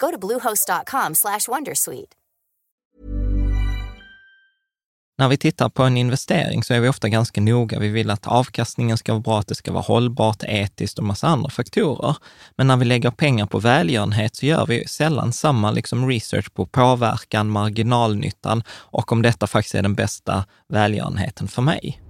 Go to bluehost.com/wondersuite. När vi tittar på en investering så är vi ofta ganska noga. Vi vill att avkastningen ska vara bra, att det ska vara hållbart, etiskt och massa andra faktorer. Men när vi lägger pengar på välgörenhet så gör vi sällan samma liksom research på påverkan, marginalnyttan och om detta faktiskt är den bästa välgörenheten för mig.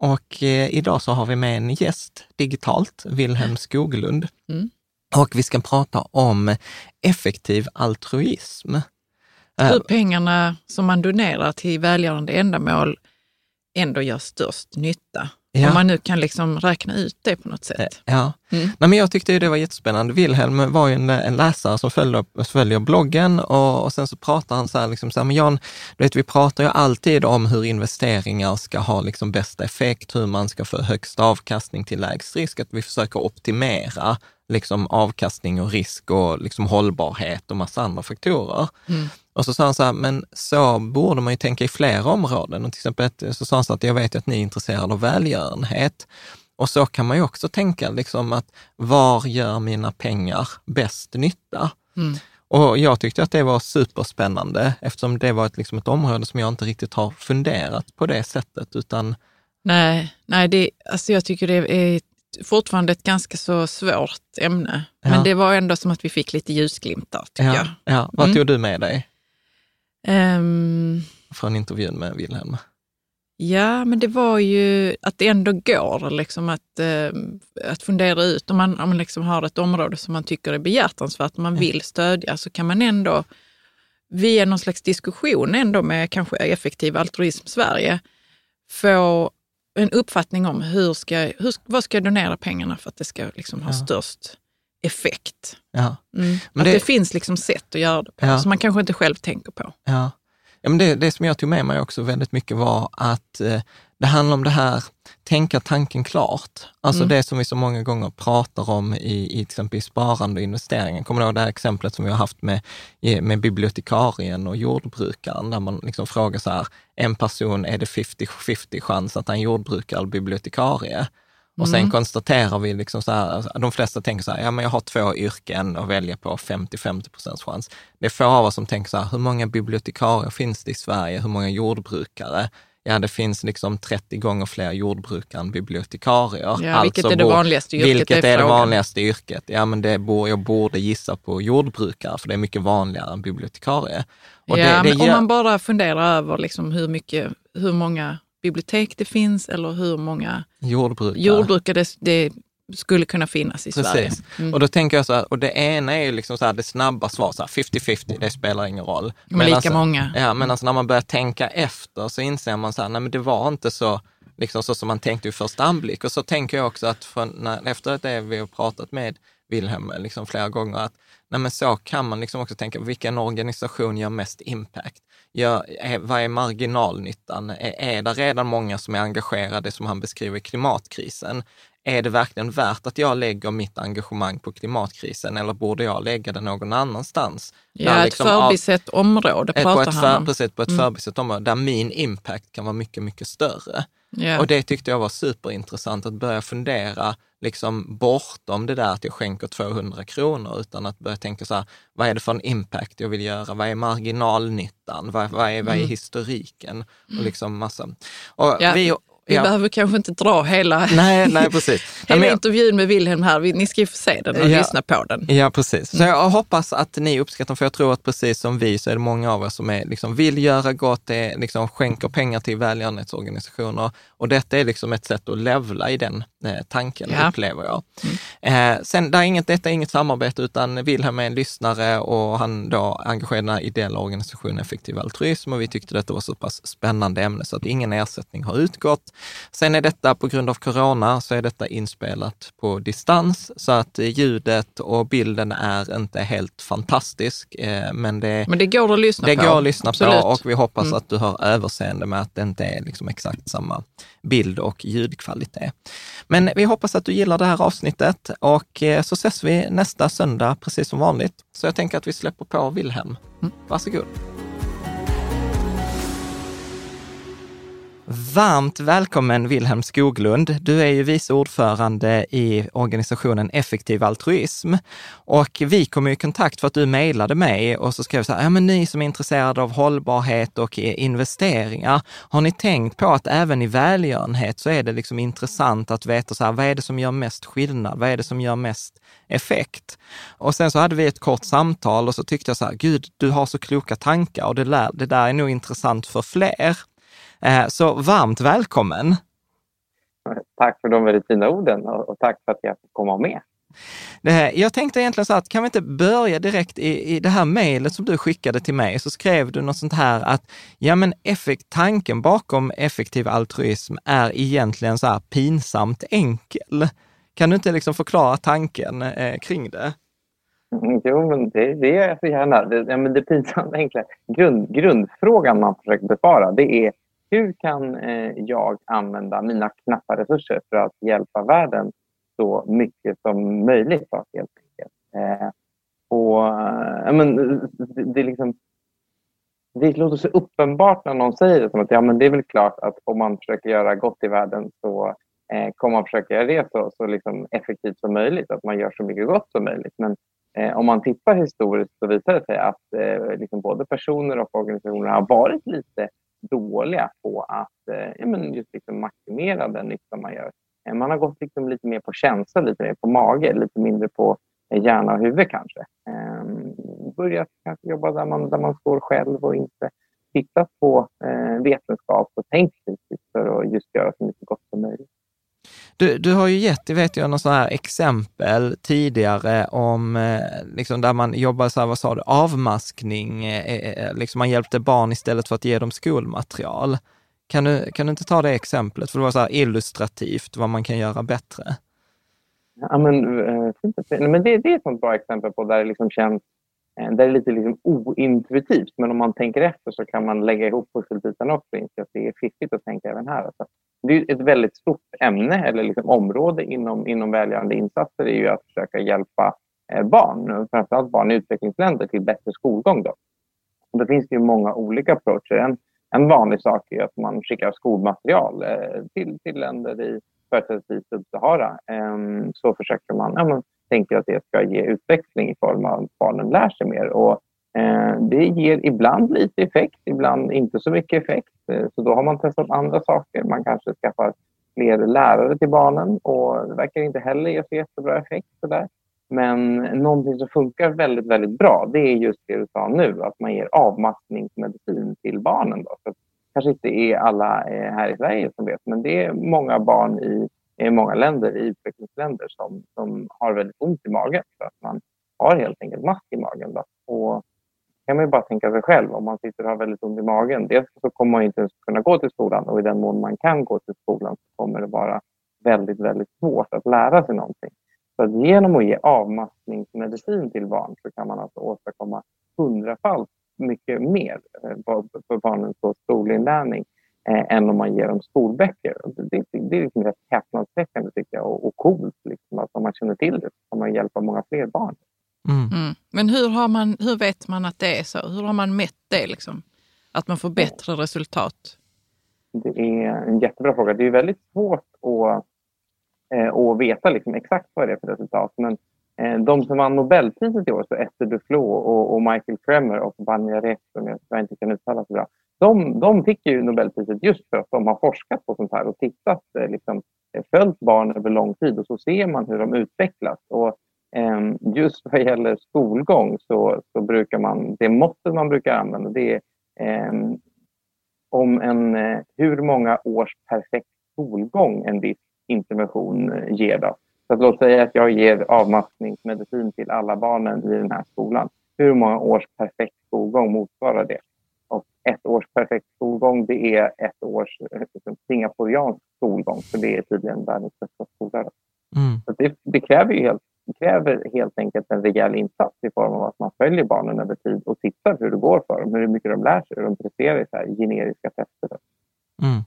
Och eh, idag så har vi med en gäst digitalt, Wilhelm Skoglund. Mm. Och vi ska prata om effektiv altruism. Eh, Hur pengarna som man donerar till välgörande ändamål ändå gör störst nytta. Ja. Om man nu kan liksom räkna ut det på något sätt. Ja, Mm. Nej, men jag tyckte ju det var jättespännande. Wilhelm var ju en, en läsare som följer, följer bloggen och, och sen så pratar han så här, liksom så här, men Jan, du vet, vi pratar ju alltid om hur investeringar ska ha liksom bästa effekt, hur man ska få högst avkastning till lägst risk, att vi försöker optimera liksom avkastning och risk och liksom hållbarhet och massa andra faktorer. Mm. Och så sa han så här, men så borde man ju tänka i flera områden. Och till exempel så sa han så att jag vet att ni är intresserade av välgörenhet. Och så kan man ju också tänka, liksom att var gör mina pengar bäst nytta? Mm. Och jag tyckte att det var superspännande eftersom det var ett, liksom ett område som jag inte riktigt har funderat på det sättet, utan Nej, nej det, alltså jag tycker det är fortfarande ett ganska så svårt ämne. Ja. Men det var ändå som att vi fick lite ljusglimtar, tycker ja, ja. vad Mm. tog du med dig jag. Ehm, från intervjun med Wilhelm? Ja, men det var ju att det ändå går liksom att, eh, att fundera ut. Om man, om man liksom har ett område som man tycker är behjärtansvärt, man vill stödja, så kan man ändå via någon slags diskussion ändå med kanske Effektiv altruism Sverige få en uppfattning om hur ska, hur, vad ska jag donera pengarna för att det ska liksom ha Ja. störst effekt. Ja. Mm. Men att det- det, finns liksom sätt att göra det på, Ja. som man kanske inte själv tänker på. Ja. Ja, men det, det som jag tog med mig också väldigt mycket var att eh, det handlar om det här, tänka tanken klart. Alltså Mm. det som vi så många gånger pratar om i, i till exempel i sparande och investeringar. Kommer du ihåg det här exemplet som vi har haft med, med bibliotekarien och jordbrukaren, där man liksom frågar så här, en person, är det 50-50 chans att han är jordbrukare eller bibliotekarie? Och sen Mm. konstaterar vi, liksom så här, de flesta tänker så här, ja men jag har två yrken att välja på, 50-50 procents chans. Det är få av oss som tänker så här, hur många bibliotekarier finns det i Sverige? Hur många jordbrukare? Ja, det finns liksom 30 gånger fler jordbrukare än bibliotekarier. Ja, vilket är det bor- vanligaste yrket, Vilket är är det vanligaste yrket? Ja, men det bor, jag borde gissa på jordbrukare, för det är mycket vanligare än bibliotekarie. Och ja, det, det men om gör- man bara funderar över liksom hur, mycket, hur många bibliotek det finns eller hur många jordbrukare. jordbrukare det, det skulle kunna finnas i Sverige. Precis. Mm. Och då tänker jag så här, och det ena är ju liksom så här, det snabba svaret, så här, 50-50, det spelar ingen roll. Men lika så- många. Ja, men alltså när man börjar tänka efter så inser man så här, nej men det var inte så, liksom så som man tänkte i första anblick. Och så tänker jag också att från, när, efter det vi har pratat med Wilhelm liksom flera gånger, att nej men så kan man liksom också tänka, vilken organisation gör mest impact? Ja, är, vad är marginalnyttan? Är, är det redan många som är engagerade, som han beskriver, i klimatkrisen? Är det verkligen värt att jag lägger mitt engagemang på klimatkrisen eller borde jag lägga det någon annanstans? Ja, ett liksom förbisett av, område pratar på ett han om. Precis, på ett mm. förbisett område där min impact kan vara mycket, mycket större. Yeah. Och det tyckte jag var superintressant att börja fundera liksom bortom det där att jag skänker 200 kronor, utan att börja tänka så här, vad är det för en impact jag vill göra? Vad är marginalnyttan? Vad, vad, är, vad är mm. historiken? Och liksom massa. Och ja. vi, vi ja. behöver kanske inte dra hela, nej, nej, precis. hela nej, intervjun med Wilhelm här. Ni ska ju få se den och ja, lyssna på den. Ja, precis. Så jag hoppas att ni uppskattar den, för jag tror att precis som vi så är det många av er som är, liksom, vill göra gott, är, liksom, skänker pengar till välgörenhetsorganisationer. Och detta är liksom ett sätt att levla i den tanken, ja. upplever jag. Mm. Eh, sen, där är inget, detta är inget samarbete, utan Wilhelm är en lyssnare och han då engagerar den ideella organisationen Effektiv altruism och vi tyckte detta var så pass spännande ämne så att ingen ersättning har utgått. Sen är detta på grund av corona så är detta inspelat på distans så att ljudet och bilden är inte helt fantastisk. Eh, men det, men det går att lyssna det på. Det går att lyssna Absolut. på och vi hoppas mm. att du har överseende med att det inte är liksom exakt samma bild och ljudkvalitet. Men vi hoppas att du gillar det här avsnittet och eh, så ses vi nästa söndag precis som vanligt. Så jag tänker att vi släpper på Wilhelm. Mm. Varsågod. Varmt välkommen Wilhelm Skoglund. Du är ju vice ordförande i organisationen Effektiv altruism och vi kom i kontakt för att du mejlade mig och så skrev så här, ja men ni som är intresserade av hållbarhet och investeringar, har ni tänkt på att även i välgörenhet så är det liksom intressant att veta så här, vad är det som gör mest skillnad? Vad är det som gör mest effekt? Och sen så hade vi ett kort samtal och så tyckte jag så här, gud, du har så kloka tankar och det, lär, det där är nog intressant för fler. Eh, så varmt välkommen! Tack för de väldigt fina orden och tack för att jag fick komma med. Jag tänkte egentligen så att kan vi inte börja direkt i, i det här mejlet som du skickade till mig, så skrev du något sånt här att ja men effekt, tanken bakom effektiv altruism är egentligen så här pinsamt enkel. Kan du inte liksom förklara tanken eh, kring det? Mm, jo, men det, det gör jag så gärna. Det, ja, men det pinsamt enkla, grund, grundfrågan man försöker besvara, det är hur kan eh, jag använda mina knappa resurser för att hjälpa världen så mycket som möjligt? Då, helt enkelt. Eh, och, eh, men, det, det, liksom, det låter så uppenbart när någon säger det som att ja, men det är väl klart att om man försöker göra gott i världen så eh, kommer man försöka göra det så, så liksom effektivt som möjligt, att man gör så mycket gott som möjligt. Men eh, om man tittar historiskt så visar det sig att eh, liksom både personer och organisationer har varit lite dåliga på att eh, ja, men just liksom maximera den nytta man gör. Eh, man har gått liksom lite mer på känsla, lite mer på mage, lite mindre på eh, hjärna och huvud kanske. Ehm, börjat kanske jobba där man, där man står själv och inte tittat på eh, vetenskap och tänkt kritiskt för att just göra så mycket gott som möjligt. Du, du har ju gett, det vet jag, något sådana här exempel tidigare om eh, liksom där man jobbar, så här, vad sa du, avmaskning, eh, eh, liksom man hjälpte barn istället för att ge dem skolmaterial. Kan du, kan du inte ta det exemplet? För det var så här illustrativt vad man kan göra bättre. Ja, men, men det, det är ett sånt bra exempel på där det liksom känns där det är lite liksom ointuitivt. Men om man tänker efter så kan man lägga ihop pusselbitarna också och inse att det är fiffigt att tänka även här. Alltså, det är ett väldigt stort ämne eller liksom område inom, inom välgörande insatser är ju att försöka hjälpa eh, barn, framförallt barn i utvecklingsländer, till bättre skolgång. Då. Och det finns ju många olika approacher. En, en vanlig sak är att man skickar skolmaterial eh, till, till länder i företrädesvis Sub-Sahara. Eh, så försöker man, ja, man tänker att det ska ge utveckling i form av att barnen lär sig mer. Och Eh, det ger ibland lite effekt, ibland inte så mycket effekt. Eh, så då har man testat andra saker. Man kanske skaffar fler lärare till barnen och det verkar inte heller ge så jättebra effekt. Där. Men någonting som funkar väldigt, väldigt bra, det är just det du sa nu, att man ger avmaskningsmedicin till barnen. Då. Så kanske inte är alla eh, här i Sverige som vet, men det är många barn i, i många länder, i utvecklingsländer, som, som har väldigt ont i magen för att man har helt enkelt mask i magen. Då. Och kan man ju bara tänka sig själv. Om man sitter och har väldigt ont i magen, dels så kommer man inte ens kunna gå till skolan och i den mån man kan gå till skolan så kommer det vara väldigt, väldigt svårt att lära sig någonting. Så att genom att ge avmaskningsmedicin till barn så kan man alltså åstadkomma hundrafalt mycket mer eh, för barnens skolinlärning eh, än om man ger dem skolböcker. Det, det, det är liksom rätt häpnadsväckande tycker jag och, och coolt. Liksom, att om man känner till det så kan man hjälpa många fler barn. Mm. Mm. Men hur, har man, hur vet man att det är så? Hur har man mätt det? Liksom? Att man får bättre resultat? Det är en jättebra fråga. Det är väldigt svårt att, eh, att veta liksom exakt vad det är för resultat. Men eh, de som vann Nobelpriset i år, så Esther Duflo och, och Michael Kremer och Vanja Rek, som jag inte kan uttala så bra, de, de fick ju Nobelpriset just för att de har forskat på sånt här och tittat, eh, liksom, följt barn över lång tid och så ser man hur de utvecklas. Och, just vad gäller skolgång så, så brukar man, det måttet man brukar använda det är ehm, om en, eh, hur många års perfekt skolgång en viss intervention eh, ger. Då. Så att låt säga att jag ger avmaskningsmedicin till alla barnen i den här skolan. Hur många års perfekt skolgång motsvarar det? Och ett års perfekt skolgång det är ett års eh, liksom, singaporiansk skolgång, för det är tydligen världens bästa skola. Mm. Så det, det, kräver ju helt, kräver helt enkelt en rejäl insats i form av att man följer barnen över tid och tittar hur det går för dem, hur mycket de lär sig, hur de presterar i så här generiska tester. Mm.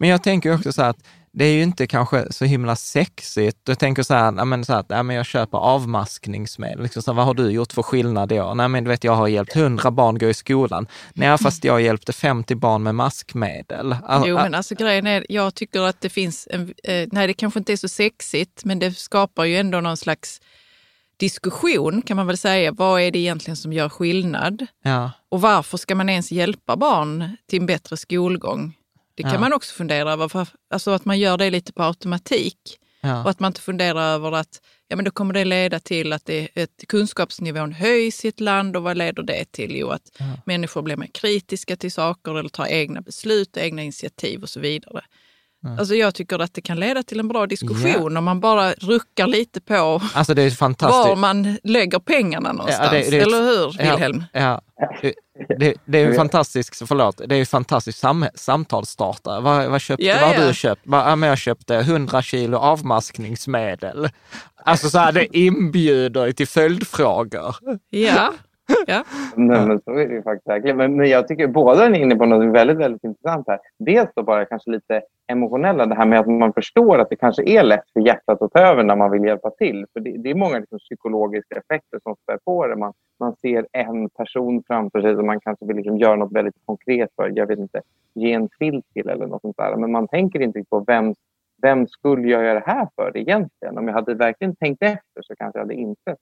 Men jag tänker också så här att det är ju inte kanske så himla sexigt. Jag tänker så här, men så här ja, men jag köper avmaskningsmedel. Liksom så här, vad har du gjort för skillnad i år? Nej, men du vet, jag har hjälpt 100 barn gå i skolan. Nej, fast jag hjälpte 50 barn med maskmedel. Jo, men alltså grejen är, jag tycker att det finns en, eh, nej det kanske inte är så sexigt, men det skapar ju ändå någon slags diskussion kan man väl säga. Vad är det egentligen som gör skillnad? Ja. Och varför ska man ens hjälpa barn till en bättre skolgång? Det kan ja. man också fundera över, för, alltså att man gör det lite på automatik. Ja. Och att man inte funderar över att ja, men då kommer det leda till att det, ett, kunskapsnivån höjs i ett land och vad leder det till? Jo, att ja. människor blir mer kritiska till saker eller tar egna beslut, egna initiativ och så vidare. Mm. Alltså jag tycker att det kan leda till en bra diskussion ja. om man bara ruckar lite på alltså det är var man lägger pengarna någonstans. Ja, det, det, Eller hur, Wilhelm? Ja, det, det, är en fantastisk, förlåt, det är en fantastisk sam, samtalsstartare. Vad, vad, köpte, vad har du köpt? Vad, jag köpte 100 kilo avmaskningsmedel. Alltså så här, det inbjuder till följdfrågor. Ja. Ja. Nej, men så är det ju faktiskt Men, men jag tycker båda är inne på något väldigt, väldigt intressant här. Dels då bara kanske lite emotionella, det här med att man förstår att det kanske är lätt för hjärtat att ta över när man vill hjälpa till. För det, det är många liksom psykologiska effekter som spär på det. Man, man ser en person framför sig som man kanske vill liksom göra något väldigt konkret för. Jag vet inte, ge en filt till eller något sånt där. Men man tänker inte på vem, vem skulle jag göra det här för egentligen? Om jag hade verkligen tänkt efter så kanske jag hade insett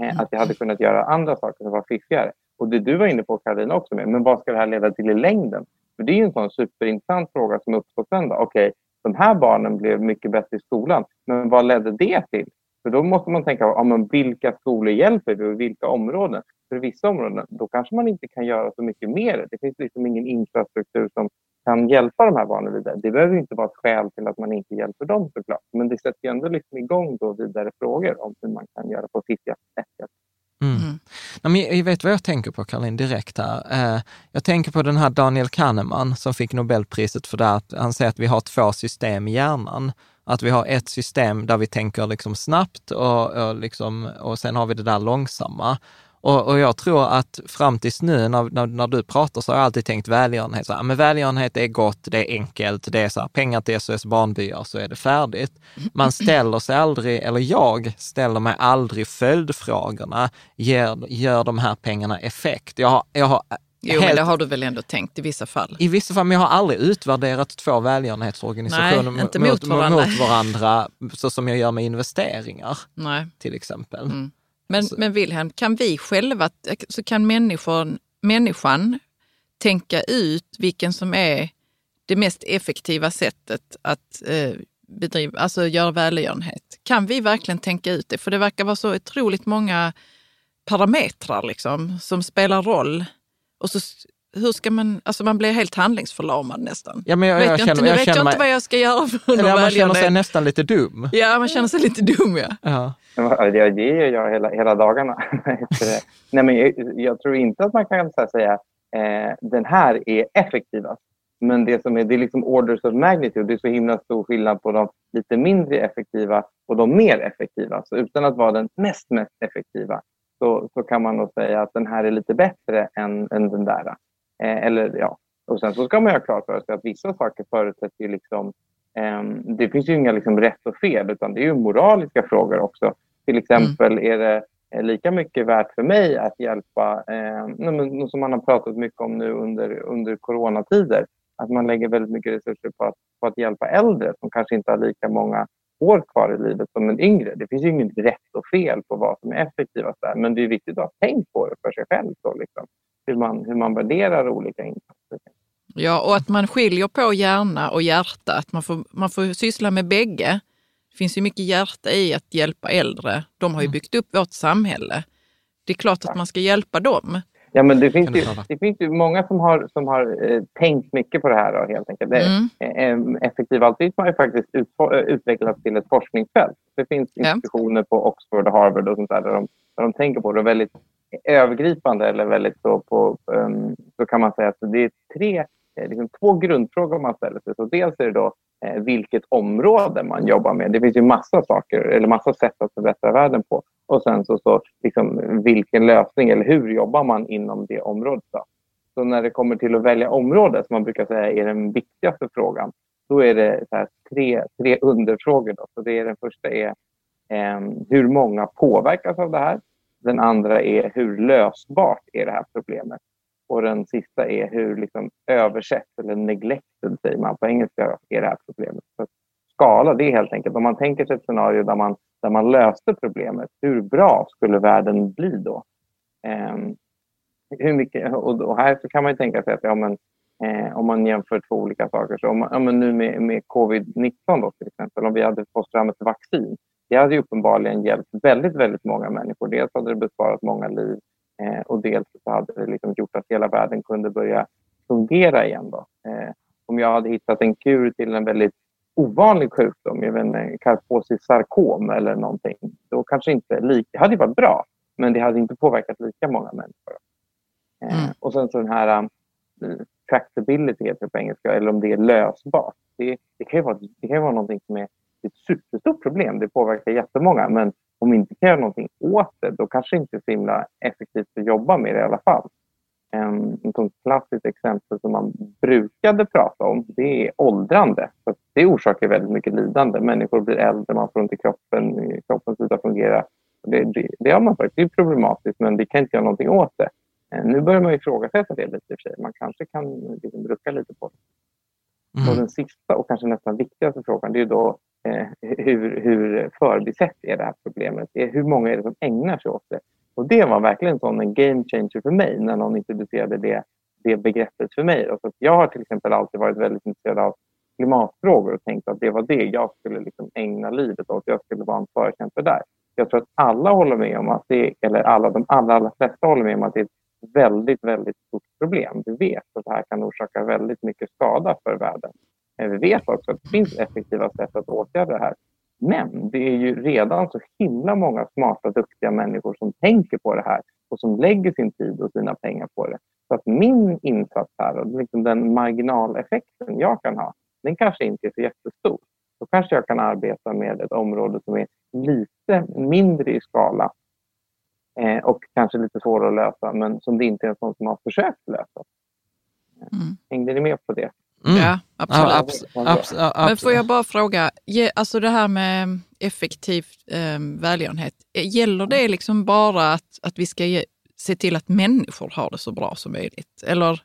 eh, att jag hade kunnat göra andra saker som var fiffigare. Och det du var inne på Karolina också med, men vad ska det här leda till i längden? För det är en sån superintressant fråga som uppstår sen. Okej, okay, de här barnen blev mycket bättre i skolan, men vad ledde det till? För då måste man tänka, ja, men vilka skolor hjälper vi och vilka områden? För vissa områden, då kanske man inte kan göra så mycket mer. Det finns liksom ingen infrastruktur som kan hjälpa de här barnen vidare. Det behöver inte vara ett skäl till att man inte hjälper dem såklart. Men det sätter ju ändå liksom igång då vidare frågor om hur man kan göra på sitt sätt. Mm. Mm. Jag vet vad jag tänker på, Caroline, direkt här. Eh, jag tänker på den här Daniel Kahneman som fick Nobelpriset för det att han säger att vi har två system i hjärnan. Att vi har ett system där vi tänker liksom snabbt och, och, liksom, och sen har vi det där långsamma. Och, och, jag tror att fram tills nu när, när, när, du pratar så har jag alltid tänkt välgörenhet. Så här, men välgörenhet är gott, det är enkelt, det är så här, pengar till SOS Barnbyar så är det färdigt. Man ställer sig aldrig, eller jag ställer mig aldrig följdfrågorna, gör, gör de här pengarna effekt? Jag har, jag har Jo, helt, men det har du väl ändå tänkt i vissa fall? I vissa fall, men jag har aldrig utvärderat två välgörenhetsorganisationer Nej, inte mot, mot, varandra. mot varandra, så som jag gör med investeringar Nej. till exempel. Mm. Men, men Wilhelm, kan vi själva, så kan människan, människan tänka ut vilken som är det mest effektiva sättet att eh, bedriva, alltså göra välgörenhet? Kan vi verkligen tänka ut det? För det verkar vara så otroligt många parametrar liksom, som spelar roll. Och så hur ska man, alltså man blir helt handlingsförlamad nästan. Ja, men jag, vet jag, jag känner, nu jag vet jag mig, inte vad jag ska göra för ja, Man känner sig nästan lite dum. Ja, man känner sig lite dum ja. ja. Det, det gör jag hela, hela dagarna. Nej, men jag, jag, tror inte att man kan säga eh, den här är effektivast. Men det som är, det är liksom orders of magnitude. Det är så himla stor skillnad på de lite mindre effektiva och de mer effektiva. Så utan att vara den mest, mest effektiva så, så kan man nog säga att den här är lite bättre än, än den där. Eh, eller, ja. Och sen så ska man ha klart för sig att vissa saker förutsätter ju liksom eh, det finns ju inga liksom rätt och fel utan det är ju moraliska frågor också. Till exempel mm. är det lika mycket värt för mig att hjälpa, eh, som man har pratat mycket om nu under, under coronatider, att man lägger väldigt mycket resurser på att, på att hjälpa äldre som kanske inte har lika många år kvar i livet som en yngre. Det finns ju inget rätt och fel på vad som är effektivast där, men det är viktigt att ha tänkt på det för sig själv. Så liksom. Hur, man, hur man värderar olika insatser. Ja, och att man skiljer på hjärna och hjärta. Att man får, man får syssla med bägge. Det finns ju mycket hjärta i att hjälpa äldre. De har ju mm. byggt upp vårt samhälle. Det är klart att man ska hjälpa dem. Ja, men det finns, ju, det finns ju många som har, som har eh, tänkt mycket på det här. Då, helt enkelt. Mm. Eh, effektiv altruism har ju faktiskt ut, eh, utvecklats till ett forskningsfält. Det finns institutioner ja. på Oxford och Harvard och sånt där, där, de, där de tänker på det väldigt övergripande eller väldigt så, på, um, så kan man säga att det är tre, eh, liksom två grundfrågor man ställer sig. Så dels är det då eh, vilket område man jobbar med. Det finns ju massa saker eller massa sätt att förbättra världen på. Och sen så, så liksom, vilken lösning eller hur jobbar man inom det området. Då? Så när det kommer till att välja område, som man brukar säga är den viktigaste frågan, då är det tre, tre underfrågor. Då. Så det är, den första är eh, hur många påverkas av det här? Den andra är hur lösbart är det här problemet? Och den sista är hur liksom översett, eller neglected säger man på engelska, är det här problemet. Så skala, det är helt enkelt om man tänker sig ett scenario där man, där man löste problemet, hur bra skulle världen bli då? Eh, hur mycket, och, och, här så kan man tänka sig att ja, men, eh, om man jämför två olika saker, så om, ja, men nu med, med covid-19 då till exempel, om vi hade fått fram ett vaccin, det hade ju uppenbarligen hjälpt väldigt, väldigt många människor. Dels hade det besparat många liv eh, och dels så hade det liksom gjort att hela världen kunde börja fungera igen. Då. Eh, om jag hade hittat en kur till en väldigt ovanlig sjukdom, Kaposis sarkom eller någonting, då kanske inte lika, det hade varit bra, men det hade inte påverkat lika många människor. Eh, mm. och sen så den här um, tractability heter det på engelska, eller om det är lösbart. Det, det, kan ju vara, det kan ju vara någonting som är ett superstort problem. Det påverkar jättemånga, men om vi inte kan göra någonting åt det, då kanske det inte är så himla effektivt att jobba med det i alla fall. Ett klassiskt exempel som man brukade prata om det är åldrande. Så det orsakar väldigt mycket lidande. Människor blir äldre, man får inte kroppen, kroppen slutar fungera. Det, det, det har man sagt, det är problematiskt men vi kan inte göra någonting åt det. Eh, nu börjar man ifrågasätta det lite i och för sig. Man kanske kan liksom rucka lite på det. Mm. Och den sista och kanske nästan viktigaste frågan det är då eh, hur, hur förbisett är det här problemet? Hur många är det som ägnar sig åt det? Och det var verkligen sån en game changer för mig när någon introducerade det, det begreppet för mig. Och så jag har till exempel alltid varit väldigt intresserad av klimatfrågor och tänkt att det var det jag skulle liksom ägna livet åt. Jag skulle vara en förkämpe där. Jag tror att alla håller med om att det, eller alla, de allra, allra flesta håller med om att det är ett väldigt, väldigt stort problem. Vi vet att det här kan orsaka väldigt mycket skada för världen. Vi vet också att det finns effektiva sätt att åtgärda det här. Men det är ju redan så himla många smarta, duktiga människor som tänker på det här och som lägger sin tid och sina pengar på det. Så att min insats här och liksom den marginaleffekten jag kan ha, den kanske inte är så jättestor. Då kanske jag kan arbeta med ett område som är lite mindre i skala eh, och kanske lite svårare att lösa, men som det inte är någon som har försökt lösa. Mm. Hängde ni med på det? Mm. Ja, absolut. Ja, abs abs abs Men får jag bara fråga, alltså det här med effektiv eh, välgörenhet, gäller det liksom bara att, att vi ska ge, se till att människor har det så bra som möjligt? Eller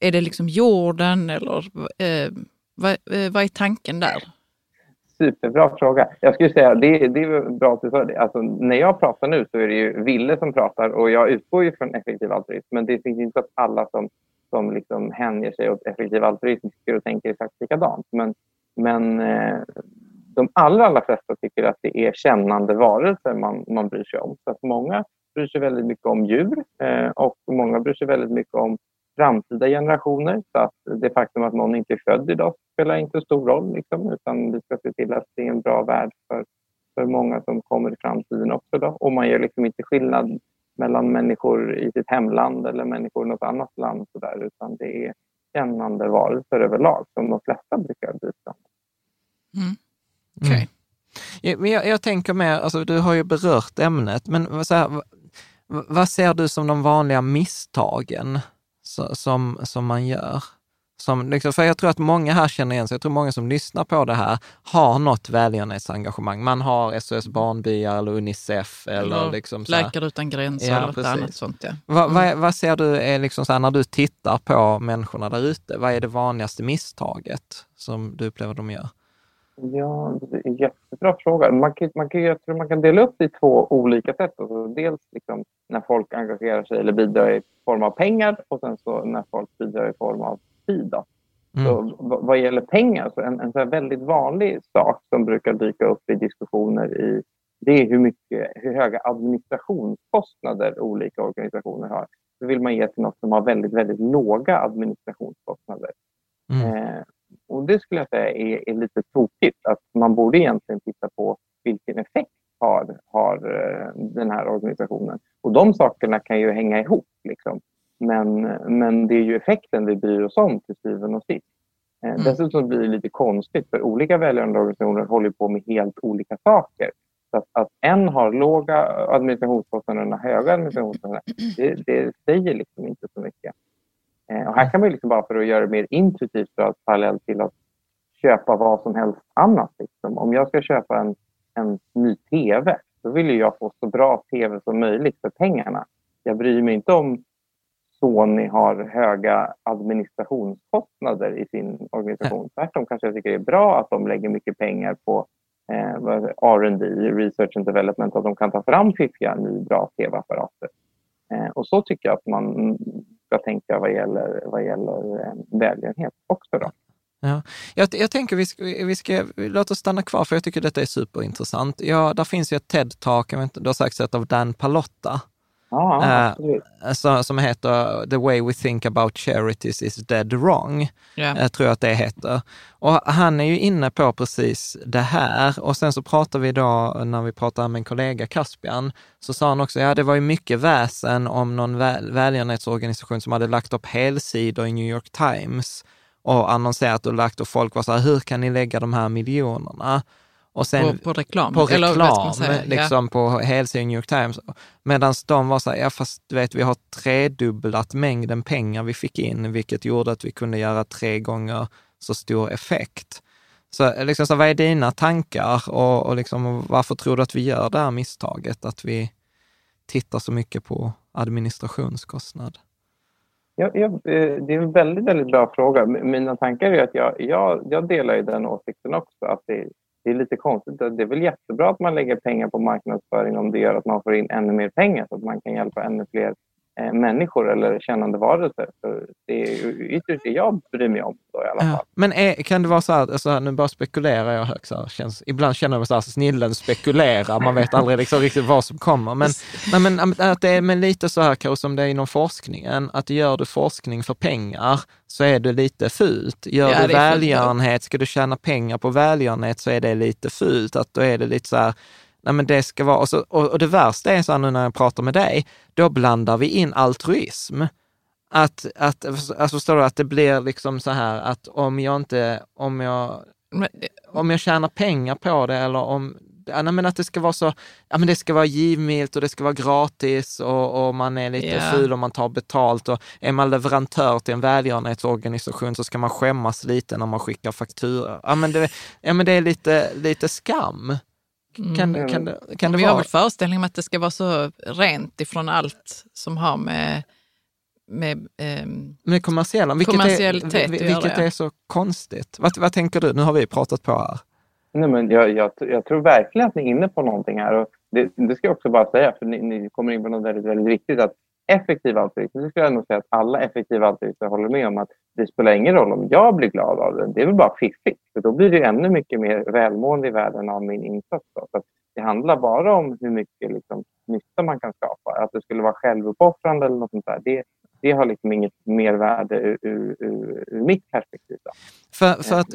är det liksom jorden eller eh, vad, eh, vad är tanken där? Superbra fråga. Jag skulle säga det, det är bra att du sa det. Alltså, när jag pratar nu så är det ju Ville som pratar och jag utgår ju från effektiv altruism. Men det finns inte att alla som som liksom hänger sig åt effektiv altruism tycker och tänker exakt likadant. Men, men eh, de allra, allra flesta tycker att det är kännande varelser man, man bryr sig om. Så att många bryr sig väldigt mycket om djur eh, och många bryr sig väldigt mycket om framtida generationer. Så att det faktum att någon inte är född idag spelar inte stor roll. Liksom, utan vi ska se till att det är en bra värld för, för många som kommer i framtiden också. Då. Och man gör liksom inte skillnad mellan människor i sitt hemland eller människor i något annat land. Så där, utan det är, kännande varelser överlag som de flesta brukar byta. Mm. Okay. Mm. Jag, jag, jag, tänker mer, alltså, du har ju berört ämnet, men så här, vad ser du som de vanliga misstagen som, som man gör? Som, liksom, för jag tror att många här känner igen sig, jag tror många som lyssnar på det här har något välgörenhetsengagemang. Man har SOS Barnbyar eller Unicef eller, eller liksom Läkare utan gränser ja, eller något annat sånt. Ja. Mm. Vad, vad, vad, ser du är liksom så här, när du tittar på människorna där ute? Vad är det vanligaste misstaget som du upplever de gör? Ja, det är en jättebra fråga. Man kan, man kan, jag tror man kan dela upp det i två olika sätt. Alltså dels liksom när folk engagerar sig eller bidrar i form av pengar och sen så när folk bidrar i form av tid. Mm. Så, vad gäller pengar, så en, en så väldigt vanlig sak som brukar dyka upp i diskussioner i, det är hur, mycket, hur höga administrationskostnader olika organisationer har. Så vill man ge till något som har väldigt, väldigt låga administrationskostnader. Mm. Eh, och det skulle jag säga är, är, lite tokigt. Att man borde egentligen titta på vilken effekt har, har eh, den här organisationen. Och de sakerna kan ju hänga ihop. Liksom. Men, men det är ju effekten vi bryr oss om till syvende och sist. Eh, mm. Dessutom blir det lite konstigt för olika välgörande organisationer håller på med helt olika saker. Så att, att en har låga administrationskostnader och höga administrationskostnader, det, det säger liksom inte så mycket. Eh, och här kan man liksom bara för att göra det mer intuitivt dra parallell till att köpa vad som helst annat. Liksom. Om jag ska köpa en, en ny TV, då vill jag få så bra TV som möjligt för pengarna. Jag bryr mig inte om Sony har höga administrationskostnader i sin organisation. Tvärtom kanske jag tycker det är bra att de lägger mycket pengar på eh, R&D, research and development, att de kan ta fram fiffiga, ny, bra tv-apparater. Eh, och så tycker jag att man ska tänka vad gäller, vad gäller eh, välgörenhet också. Då. Ja. Jag, jag tänker vi ska, vi ska, låt oss stanna kvar för jag tycker detta är superintressant. Ja, där finns ju ett TED-talk, det har sagts av Dan Palotta, Ah, uh, som heter The way we think about charities is dead wrong, yeah. tror jag att det heter. Och han är ju inne på precis det här. Och sen så pratar vi då, när vi pratar med en kollega, Caspian, så sa han också, ja det var ju mycket väsen om någon väl, välgörenhetsorganisation som hade lagt upp helsidor i New York Times och annonserat och lagt och folk var så här, hur kan ni lägga de här miljonerna? Och sen, på, på reklam? På reklam, liksom ja. på helsidan New York Times. Medan de var så här, ja fast du vet, vi har tredubblat mängden pengar vi fick in, vilket gjorde att vi kunde göra tre gånger så stor effekt. Så, liksom, så vad är dina tankar och, och liksom, varför tror du att vi gör det här misstaget, att vi tittar så mycket på administrationskostnad? Ja, ja, eh, det är en väldigt, väldigt bra fråga. Mina tankar är att jag, jag, jag delar den åsikten också, att det, det är lite konstigt. Det är väl jättebra att man lägger pengar på marknadsföring om det gör att man får in ännu mer pengar så att man kan hjälpa ännu fler människor eller kännande varelser. Så det är ytterst det jag bryr mig om då, i alla fall. Ja. Men är, kan det vara så här, så här, nu bara spekulerar jag högt, så här, känns, ibland känner jag mig så här, snillen spekulerar, man vet aldrig liksom riktigt vad som kommer. Men, nej, men att det är men lite så här kanske som det är inom forskningen, att gör du forskning för pengar så är det lite fult. Gör ja, du välgörenhet, ska du tjäna pengar på välgörenhet så är det lite fult. Att då är det lite så här, nej men det ska vara, och, så, och, och det värsta är så här nu när jag pratar med dig, då blandar vi in altruism. Att, att, alltså förstår du, att det blir liksom så här att om jag inte, om jag, om jag tjänar pengar på det eller om, ja, men att det ska vara så, ja men det ska vara givmilt och det ska vara gratis och, och man är lite yeah. ful om man tar betalt och är man leverantör till en välgörenhetsorganisation så ska man skämmas lite när man skickar faktura. Ja men det, ja, men det är lite, lite skam. Kan, mm. kan, det, kan det Vi vara? har väl föreställning om att det ska vara så rent ifrån allt som har med med, eh, med kommersiella, vilket, är, vilket är så konstigt. Vad, vad tänker du? Nu har vi pratat på här. Nej, men jag, jag, jag tror verkligen att ni är inne på någonting här. Och det, det ska jag också bara säga, för ni, ni kommer in på något väldigt, väldigt viktigt. Att effektiv altruism, det skulle jag nog säga att alla effektiva altruister håller med om att det spelar ingen roll om jag blir glad av den. Det är väl bara fiffigt. För då blir det ännu mycket mer välmående i världen av min insats. Så det handlar bara om hur mycket liksom, nytta man kan skapa. Att det skulle vara självuppoffrande eller något sånt där. Det, det har liksom inget mervärde ur, ur, ur, ur mitt perspektiv. Då. För, för att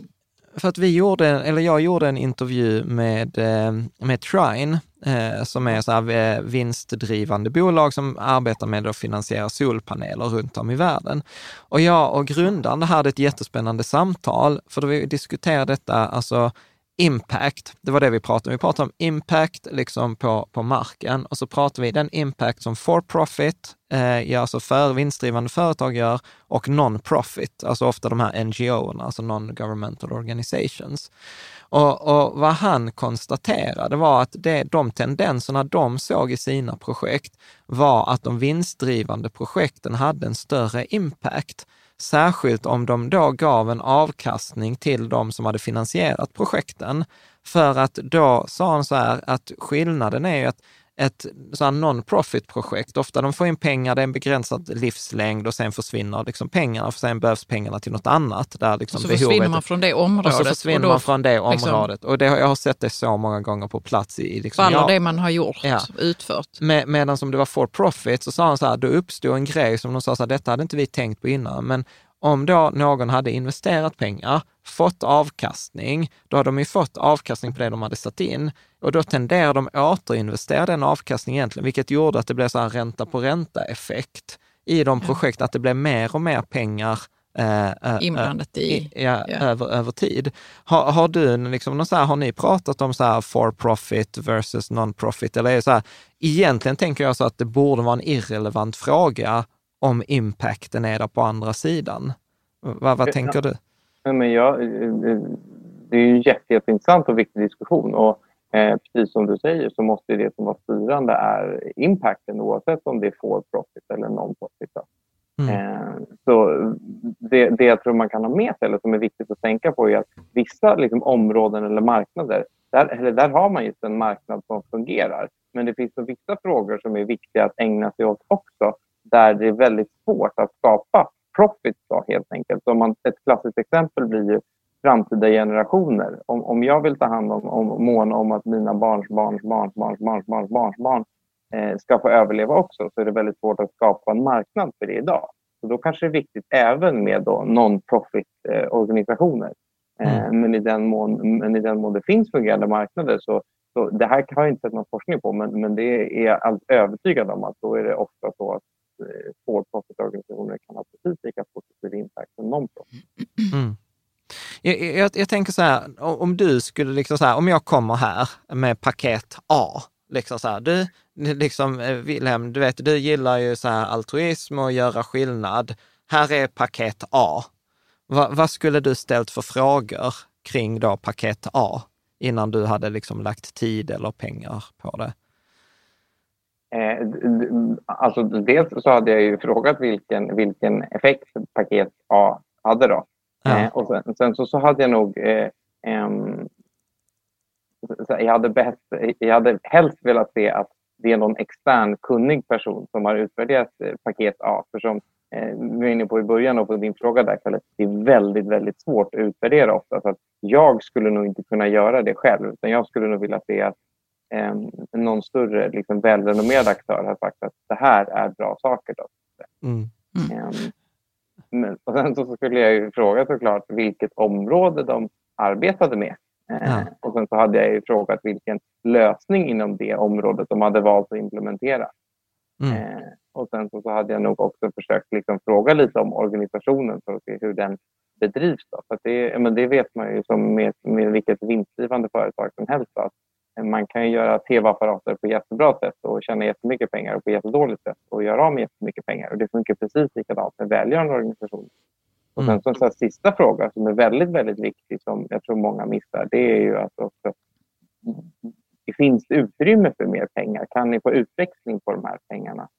för att vi gjorde, eller jag gjorde en intervju med, eh, med Trine, eh, som är så här eh, vinstdrivande bolag som arbetar med att finansiera solpaneler runt om i världen. Och jag och grundaren hade ett jättespännande samtal, för då vi diskuterade detta, alltså impact, det var det vi pratade om. Vi pratade om impact liksom på, på marken och så pratade vi den impact som for profit, eh, alltså för vinstdrivande företag gör och non-profit, alltså ofta de här NGO-erna, alltså non-governmental organizations. Och, och, vad han konstaterade var att det, de tendenserna de såg i sina projekt var att de vinstdrivande projekten hade en större impact särskilt om de då gav en avkastning till de som hade finansierat projekten. För att då sa han så här att skillnaden är ju att ett non-profit-projekt, ofta de får in pengar, det är en begränsad livslängd och sen försvinner liksom pengarna, för sen behövs pengarna till något annat. Där liksom och så försvinner man från det området. Och så försvinner och då, man från det liksom- området. Liksom, och det, jag har sett det så många gånger på plats. I, liksom, faller ja, det man har gjort, ja. utfört. Med, medan som det var for profit så sa han så här, då uppstod en grej som de sa så här, detta hade inte vi tänkt på innan, men om då någon hade investerat pengar, fått avkastning, då hade de ju fått avkastning på det de hade satt in och då tenderar de återinvestera den avkastningen egentligen, vilket gjorde att det blev så här ränta på ränta-effekt i de projekt, att det blev mer och mer pengar eh, eh inblandat i. Ja, ja. Över, över tid. Har, har du liksom, så här, har ni pratat om så här for profit versus non-profit? Eller är det så här, egentligen tänker jag så att det borde vara en irrelevant fråga om impacten är där på andra sidan. Vad, vad tänker du? Ja, men jag, det är en jätte, jätteintressant och viktig diskussion. Och, eh, precis som du säger så måste det som var styrande är impacten oavsett om det är for profit eller non-profit. Mm. Eh, så det, det jag tror man kan ha med sig, eller som är viktigt att tänka på, är att vissa liksom, områden eller marknader, där, eller där har man just en marknad som fungerar. Men det finns vissa frågor som är viktiga att ägna sig åt också där det är väldigt svårt att skapa profit då, helt enkelt. Så man, ett klassiskt exempel blir ju framtida generationer. Om, om jag vill ta hand om, om mån om att mina barns barns barns barns barns barns barns barn eh, ska få överleva också så är det väldigt svårt att skapa en marknad för det idag. Så då kanske det är viktigt även med non-profit eh, organisationer. Eh, mm. men, i den mån, men i den mån det finns fungerande marknader så, så det här har jag inte sett någon forskning på men, men det är jag alldeles övertygad om att då är det ofta så att for profit-organisationer kan ha precis lika positiv impact som non-profit. Mm. Jag, jag, jag, tänker så här, om du skulle liksom så här, om jag kommer här med paket A, liksom så här, du, liksom eh, Wilhelm, du vet, du gillar ju så här altruism och göra skillnad. Här är paket A. Va, vad skulle du ställt för frågor kring då paket A innan du hade liksom lagt tid eller pengar på det? Eh, alltså dels så hade jag ju frågat vilken, vilken effekt paket A hade. Då. Ja. Eh, och sen, sen, så, så hade jag nog... Eh, jag, hade bäst, jag hade helst velat se att det är någon extern kunnig person som har utvärderat eh, paket A. För som eh, vi var inne på i början och på din fråga där, Kalle, det är väldigt, väldigt svårt att utvärdera ofta. Så att jag skulle nog inte kunna göra det själv, utan jag skulle nog vilja se att eh, någon större liksom, välrenommerad aktör har sagt att det här är bra saker. Då. Mm. Mm. Eh, men, och sen så skulle jag ju fråga såklart vilket område de arbetade med. Eh, ja. Och sen så hade jag ju frågat vilken lösning inom det området de hade valt att implementera. Mm. Eh, och sen så, så hade jag nog också försökt liksom fråga lite om organisationen för att se hur den bedrivs. Då. För det, men det vet man ju som med, med vilket vinstdrivande företag som helst. Då, att man kan göra tv-apparater på jättebra sätt och tjäna jättemycket pengar och på jättedåligt sätt och göra av med jättemycket pengar. Och det funkar precis likadant med välgörande organisationer. Och sen så en sista fråga som är väldigt, väldigt viktig som jag tror många missar, det är ju att också finns det utrymme för mer pengar? Kan ni få utväxling på de här pengarna?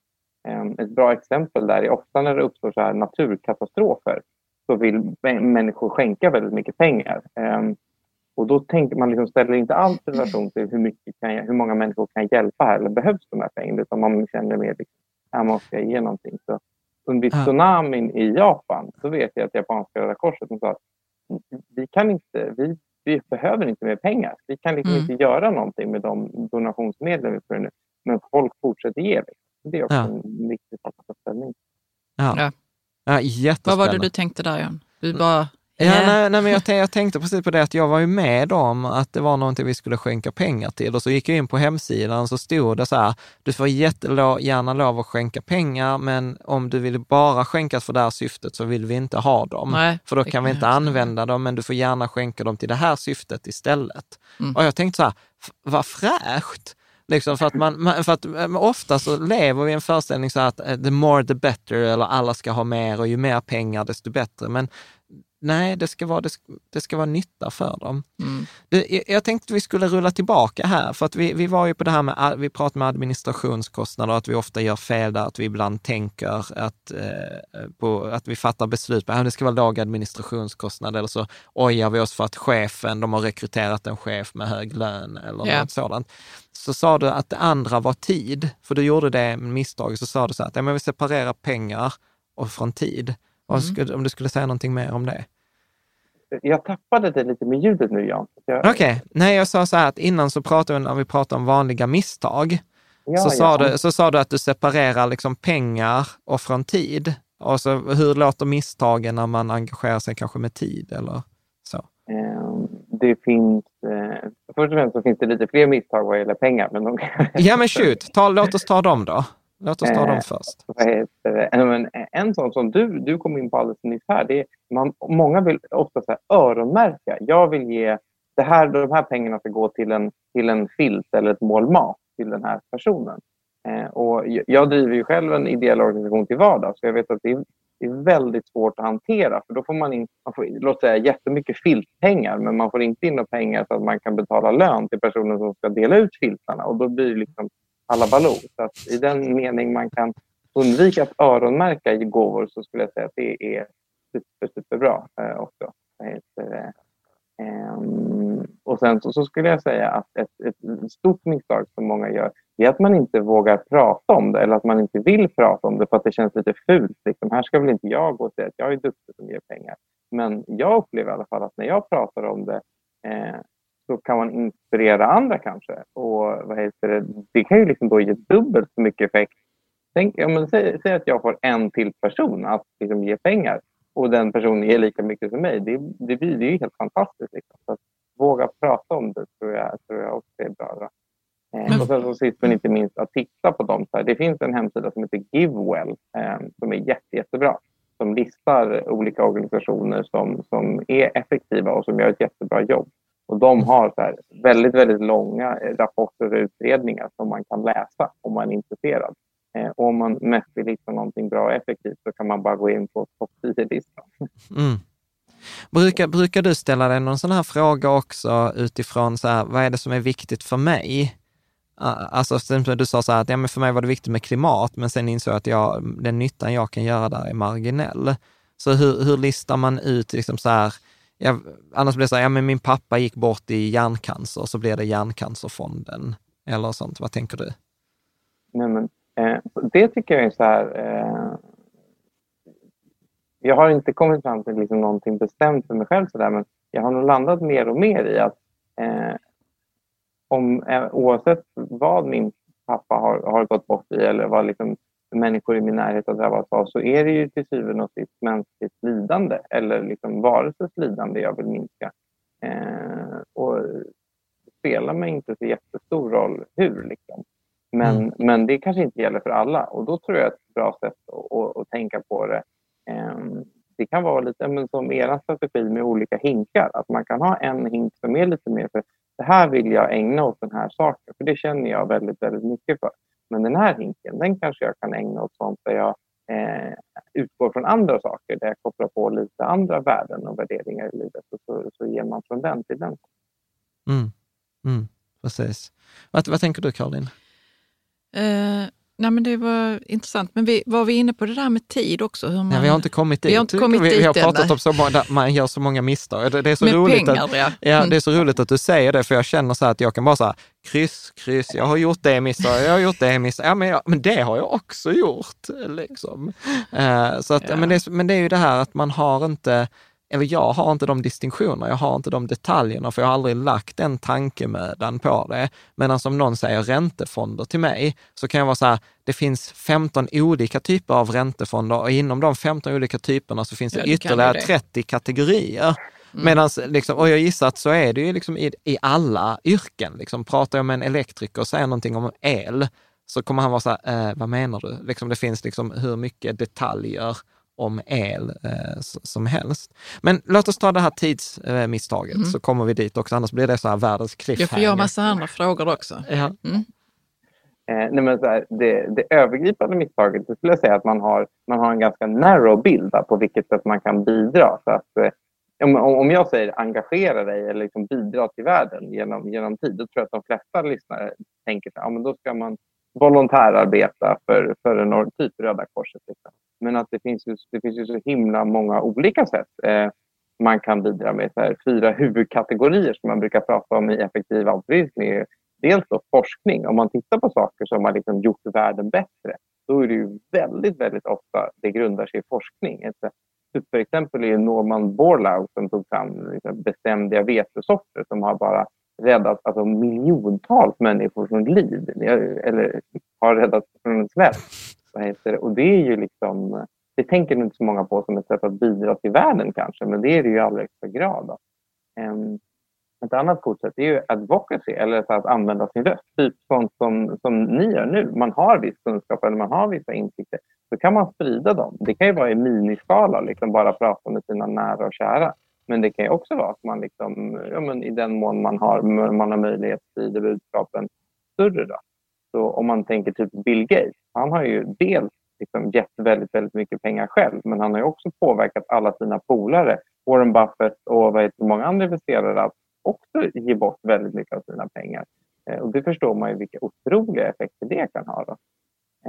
Ehm, ett bra exempel där är ofta när det uppstår så här naturkatastrofer så vill människor skänka väldigt mycket pengar. Och då tänker man liksom, ställer inte alls i relation till hur, mycket kan jag, hur många människor kan hjälpa här eller behövs de här pengarna utan man känner mer liksom, här måste jag ge någonting. Så under tsunamin i Japan så vet jag att japanska Röda Korset sa att vi kan inte, vi, vi behöver inte mer pengar. Vi kan liksom mm. inte göra någonting med de donationsmedel vi får nu. Men folk fortsätter ge. Liksom. Det är också ja. en viktig sak att ta ställning Ja. Ja. Ja, Vad var det du tänkte där, Jan? Du bara Ja, Ja. nej, nej, men jag, tänkte, jag tänkte precis på det att jag var ju med om att det var någonting vi skulle skänka pengar till och så gick jag in på hemsidan så stod det så här, du får jättegärna lov att skänka pengar, men om du vill bara skänka för det här syftet så vill vi inte ha dem. Nej, för då kan vi inte använda dem, men du får gärna skänka dem till det här syftet istället. Mm. Och jag tänkte så här, vad fräscht! Liksom för att, man, för att eh, ofta så lever vi i en föreställning så att eh, the more the better, eller alla ska ha mer och ju mer pengar desto bättre. Men nej, det ska vara, det ska, det ska vara nytta för dem. Mm. Det, jag- tänkte vi skulle rulla tillbaka här, för att vi, vi var ju på det här med, vi pratade med administrationskostnader, att vi ofta gör fel där, att vi ibland tänker att, eh, på, att vi fattar beslut på att det ska vara låg administrationskostnad, eller så ojar vi oss för att chefen, de har rekryterat en chef med hög lön eller Ja. något sådant. Så sa du att det andra var tid, för du gjorde det misstag, så sa du så här, att ja, men vi separerar pengar och från tid. Skulle, om du skulle säga någonting mer om det? Jag tappade det lite med ljudet nu, Jan. Jag, Okej, nej jag sa så här att innan så pratade vi, när vi pratade om vanliga misstag, ja, så, sa du, så sa du att du separerar liksom pengar och från tid. Och så, hur låter misstagen när man engagerar sig kanske med tid eller så? Eh, Det finns... Eh, först och främst så finns det lite fler misstag vad gäller pengar. Men de, Ja men shoot, ta, låt oss ta dem då. Låt oss ta dem Eh, först. heter det? Eh, En sån som du, du kom in på alldeles nyss här. Det är, man, många vill ofta så här öronmärka. Jag vill ge... Det här, de här pengarna ska gå till en, till en filt eller ett mål mat till den här personen. Eh, och jag- jag driver ju själv en ideell organisation till vardags. Så jag vet att det är, det är väldigt svårt att hantera. För då får man in, man får, låt säga, jättemycket filtpengar. Men man får inte in några pengar så att man kan betala lön till personen som ska dela ut filtarna. Och då blir det liksom alla baloo. Så att i den mening man kan undvika att öronmärka i gåvor så skulle jag säga att det är super, superbra eh, också. Heter det? Och sen så, så skulle jag säga att ett, ett stort misstag som många gör är att man inte vågar prata om det eller att man inte vill prata om det för att det känns lite fult. Liksom, här ska väl inte jag gå och säga att jag är duktig som ger pengar. Men jag upplever i alla fall att när jag pratar om det eh, så kan man inspirera andra kanske. Och vad heter det? det kan ju liksom då ge dubbelt så mycket effekt. Tänk, ja, men säg, säg att jag får en till person att liksom ge pengar och den personen ger lika mycket som mig. Det, det, blir, det är ju helt fantastiskt. Liksom. Så att våga prata om det tror jag, tror jag också är bra. Eh, och sen så sist men inte minst att titta på dem. Så här. Det finns en hemsida som heter Givewell eh, som är jätte, jättebra. Som listar olika organisationer som, som är effektiva och som gör ett jättebra jobb. Och de har så här väldigt, väldigt långa eh, rapporter och utredningar som man kan läsa om man är intresserad. Eh, och om man mest vill hitta någonting bra och effektivt så kan man bara gå in på topp 10-listan. Mm. Brukar, brukar du ställa dig någon sån här fråga också utifrån så här, vad är det som är viktigt för mig? Alltså du sa så här att ja, men för mig var det viktigt med klimat, men sen insåg jag att jag, den nyttan jag kan göra där är marginell. Så hur, hur listar man ut liksom så här, jag, annars blir det så här, ja men min pappa gick bort i hjärncancer, så blir det hjärncancerfonden eller sånt. Vad tänker du? Nej, men, eh, det tycker jag är så här... Eh, jag har inte kommit fram till liksom någonting bestämt för mig själv, så där, men jag har nog landat mer och mer i att eh, om, eh, oavsett vad min pappa har, har gått bort i eller vad liksom människor i min närhet har drabbats av så är det ju till syvende och sist mänskligt lidande eller liksom varelses lidande jag vill minska. Eh, och det spelar mig inte så jättestor roll hur. Liksom. Men, Mm. men det kanske inte gäller för alla och då tror jag att ett bra sätt att, att, tänka på det ehm, det kan vara lite men som er strategi med olika hinkar. Att man kan ha en hink som är lite mer för det här vill jag ägna åt den här saken. För det känner jag väldigt, väldigt mycket för. Men den här hinken, den kanske jag kan ägna åt sånt där jag eh, utgår från andra saker. Där jag kopplar på lite andra värden och värderingar i livet. Och så, så ger man från den till den. Mm. Mm. Precis. Vad, vad tänker du Caroline? Eh, nej men det var intressant. Men vi, var vi inne på det där med tid också? Hur man, Ja, vi har inte kommit dit. Vi har inte kommit vi, vi har dit pratat nej. om så många, där man gör så många misstag. Det, det är så med roligt pengar, att, ja. Ja, Mm. det är så roligt att du säger det, för jag känner så här att jag kan bara säga kryss, kryss, jag har gjort det misstag, jag har gjort det misstag, ja men, jag, men det har jag också gjort. Liksom. Eh, så att, Ja. men, det, men det är ju det här att man har inte, eller jag har inte de distinktionerna, jag har inte de detaljerna, för jag har aldrig lagt den tankemödan på det. Medan om någon säger räntefonder till mig, så kan jag vara så här, det finns 15 olika typer av räntefonder och inom de 15 olika typerna så finns det, ja, ytterligare det. 30 kategorier. Mm. Medans, liksom, och jag gissar att så är det ju liksom i, i alla yrken. Liksom, pratar jag med en elektriker och säger någonting om el, så kommer han vara så här, eh, vad menar du? Liksom, det finns liksom hur mycket detaljer om el eh, som helst. Men låt oss ta det här tidsmisstaget, mm. så kommer vi dit också, annars blir det så här världens cliffhanger. Jag får göra massa andra frågor också. Ja. Mm. Eh, nej men så här, det, det, övergripande misstaget det skulle jag säga att man har, man har en ganska narrow bild på vilket sätt man kan bidra. Så att, eh, om, om jag säger engagera dig eller liksom bidra till världen genom, genom tid, då tror jag att de flesta lyssnare tänker att ja, då ska man volontärarbeta för, för en typ Röda Korset. Liksom. Men att det finns, ju, det finns ju så himla många olika sätt eh, man kan bidra med. Så här, fyra huvudkategorier som man brukar prata om i effektiv altruism är dels då forskning. Om man tittar på saker som har liksom gjort världen bättre, då är det ju väldigt, väldigt ofta det grundar sig i forskning. Ett superexempel är Norman Borlaug som tog fram liksom beständiga vetesorter som har bara räddat alltså, miljontals människor från liv, eller har räddat från en svält. Och det är ju liksom, det tänker inte så många på som ett sätt att bidra till världen kanske, men det är det ju i allra högsta grad. Då. Um, ett annat kort sätt är ju advocacy, eller att använda sin röst. Typ sånt som, som ni gör nu. Man har viss kunskap eller man har vissa insikter. Så kan man sprida dem. Det kan ju vara i miniskala, liksom bara prata med sina nära och kära. Men det kan ju också vara att man liksom, ja, men i den mån man har, man har möjlighet att sprida budskapen större. Då. Så om man tänker typ Bill Gates, han har ju dels liksom gett väldigt, väldigt mycket pengar själv, men han har ju också påverkat alla sina polare, Warren Buffett och vad heter, många andra investerare, att också ge bort väldigt mycket av sina pengar. Eh, och det förstår man ju vilka otroliga effekter det kan ha. Då.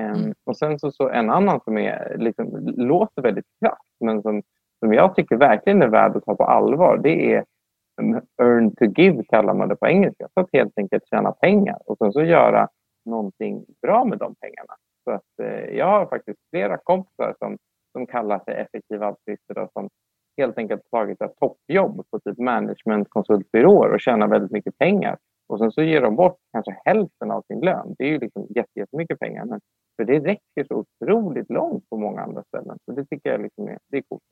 Ehm, mm. Och sen så, så en annan som är, liksom, låter väldigt krasst, men som som jag tycker verkligen är värd att ta på allvar, det är earn to give kallar man det på engelska. Så att helt enkelt tjäna pengar och sen så göra någonting bra med de pengarna. Så att, eh, jag har faktiskt flera kompisar som, som kallar sig effektiva altruister och som helt enkelt tagit ett toppjobb på typ managementkonsultbyråer och tjänar väldigt mycket pengar. Och sen så ger de bort kanske hälften av sin lön. Det är ju liksom jättemycket pengar. Men för det räcker så otroligt långt på många andra ställen. Så det tycker jag liksom är, det är coolt.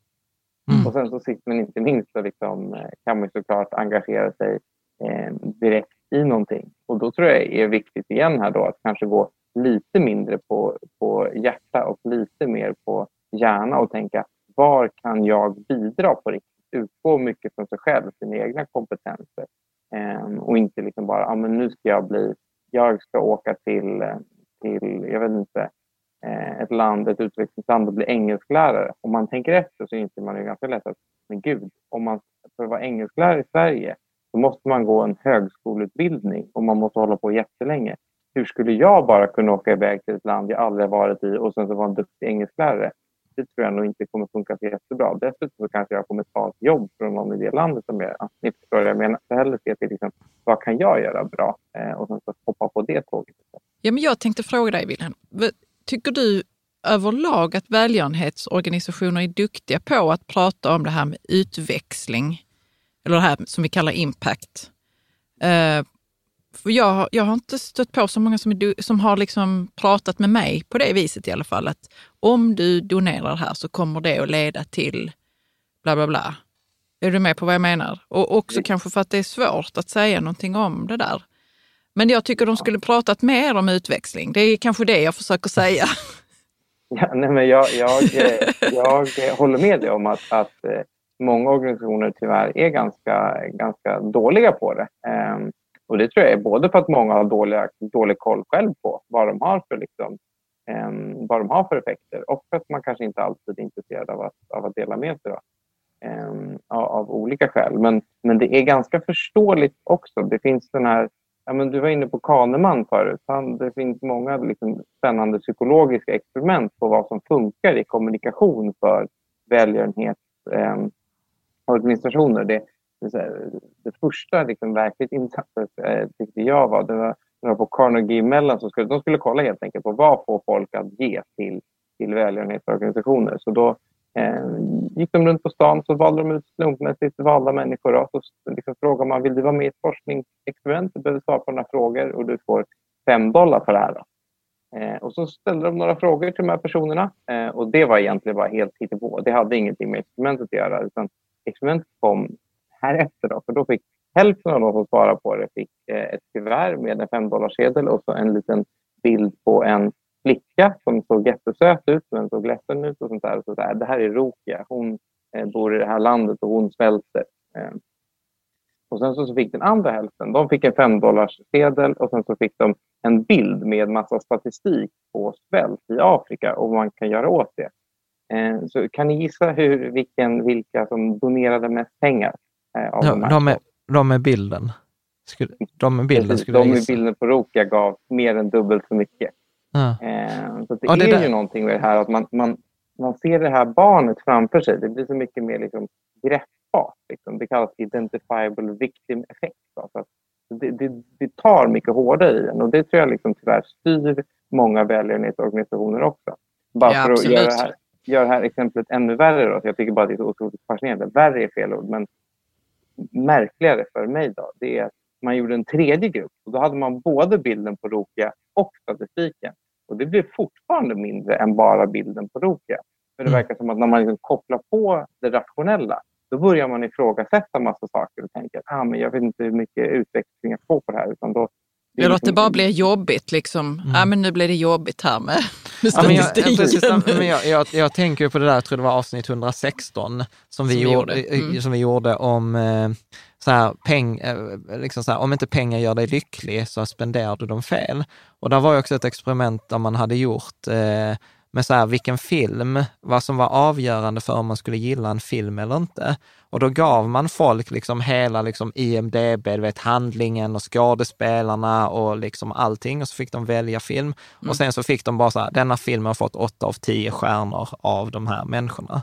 Mm. Och sen så sist men inte minst så liksom, eh, kan man såklart engagera sig eh, direkt i någonting. Och då tror jag är viktigt igen här då att kanske gå lite mindre på, på hjärta och lite mer på hjärna och tänka var kan jag bidra på riktigt? Utgå mycket från sig själv, sina egna kompetenser eh, och inte liksom bara ah, men nu ska jag bli, jag ska åka till, eh, till jag vet inte, eh, ett land, ett utvecklingsland och bli engelsklärare. Om man tänker efter så inser man ju ganska lätt att men gud, om man för att vara engelsklärare i Sverige så måste man gå en högskoleutbildning och man måste hålla på jättelänge. Hur skulle jag bara kunna åka iväg till ett land jag aldrig varit i och sen så vara en duktig engelsklärare? Det tror jag nog inte kommer funka så jättebra. Dessutom så kanske jag kommer ta ett jobb från någon i det landet som jag... Ni förstår vad jag menar. Så hellre se till liksom, vad kan jag göra bra eh, och sen så hoppa på det tåget. Ja, men jag tänkte fråga dig, Wilhelm. Tycker du överlag att välgörenhetsorganisationer är duktiga på att prata om det här med utväxling, eller det här som vi kallar impact? Uh, för jag, jag har inte stött på så många som, är, som har liksom pratat med mig på det viset i alla fall, att om du donerar här så kommer det att leda till bla bla bla. Är du med på vad jag menar? Och också mm. kanske för att det är svårt att säga någonting om det där. Men jag tycker de skulle pratat mer om utväxling. Det är kanske det jag försöker säga. Ja, nej, men jag, jag, eh, jag eh, håller med dig om att, att eh, många organisationer tyvärr är ganska, ganska dåliga på det. Ehm, och det tror jag är både för att många har dåliga, dålig koll själv på vad de har för, liksom, um, vad de har för effekter och för att man kanske inte alltid är intresserad av att, av att dela med sig då, um, av, av, olika skäl. Men, men det är ganska förståeligt också. Det finns den här Ja, men du var inne på Kahneman förut. Han, det finns många liksom, spännande psykologiska experiment på vad som funkar i kommunikation för välgörenhetsorganisationer. Ehm, eh, det, det, det första liksom, verkligt insatsen eh, tyckte jag var, det var, det var på Carnegie Mellon. Så skulle, de skulle kolla helt enkelt på vad får folk att ge till, till välgörenhetsorganisationer. Så då Eh, gick de runt på stan så valde de ut slumpmässigt valda människor. Och så liksom frågade man vill du vara med i ett forskningsexperiment. Du behöver svara på några frågor och du får fem dollar för det här. Då. Eh, och så ställde de några frågor till de här personerna eh, och det var egentligen bara helt hittepå. Det hade ingenting med experimentet att göra utan experimentet kom här efter då, för då fick hälften av de som svarade på det fick eh, ett kuvert med en femdollarsedel och så en liten bild på en flicka som såg jättesöt ut, men såg ledsen ut och sånt där. Och så där. Det här är Rokia. Hon eh, bor i det här landet och hon svälter. Eh. Och sen så, fick den andra hälften, de fick en femdollarsedel och sen så fick de en bild med massa statistik på svält i Afrika och vad man kan göra åt det. Eh, så kan ni gissa hur, vilken, vilka som donerade mest pengar? Eh, av de, de, är, de är bilden. de med bilden skulle De med bilden på Rokia gav mer än dubbelt så mycket. Ja. Eh, så det, ja, det är ju någonting med det här att man, man, man ser det här barnet framför sig. Det blir så mycket mer liksom greppbart. Liksom. Det kallas identifiable victim effect. Alltså det, det, det, tar mycket hårdare i en och det tror jag liksom tyvärr styr många välgörenhetsorganisationer också. Bara ja, för att göra det, här, göra det här exemplet ännu värre. Då, jag tycker bara det är så otroligt fascinerande. Värre är fel ord, men märkligare för mig då, det är att man gjorde en tredje grupp och då hade man både bilden på Rokia och statistiken. Och det blir fortfarande mindre än bara bilden på Rokia. För det mm. verkar som att när man liksom kopplar på det rationella, då börjar man ifrågasätta massa saker och tänker att ah, men jag vet inte hur mycket utveckling jag får på det här. Utan då, det att det bara blir jobbigt. Liksom. Mm. Ja, men nu blir det jobbigt här med, med ja, men jag, men jag, jag, jag, tänker på det där, jag tror det var avsnitt 116, som vi, som gjorde, gjorde. Mm. som vi gjorde om eh, så här, peng, eh, liksom så här, om inte pengar gör dig lycklig så spenderar du dem fel. Och där var ju också ett experiment där man hade gjort eh, med så här, vilken film, vad som var avgörande för om man skulle gilla en film eller inte. Och då gav man folk liksom hela liksom IMDB, vet, handlingen och skådespelarna och liksom allting och så fick de välja film. Mm. Och sen så fick de bara så här, denna filmen har fått åtta av tio stjärnor av de här människorna.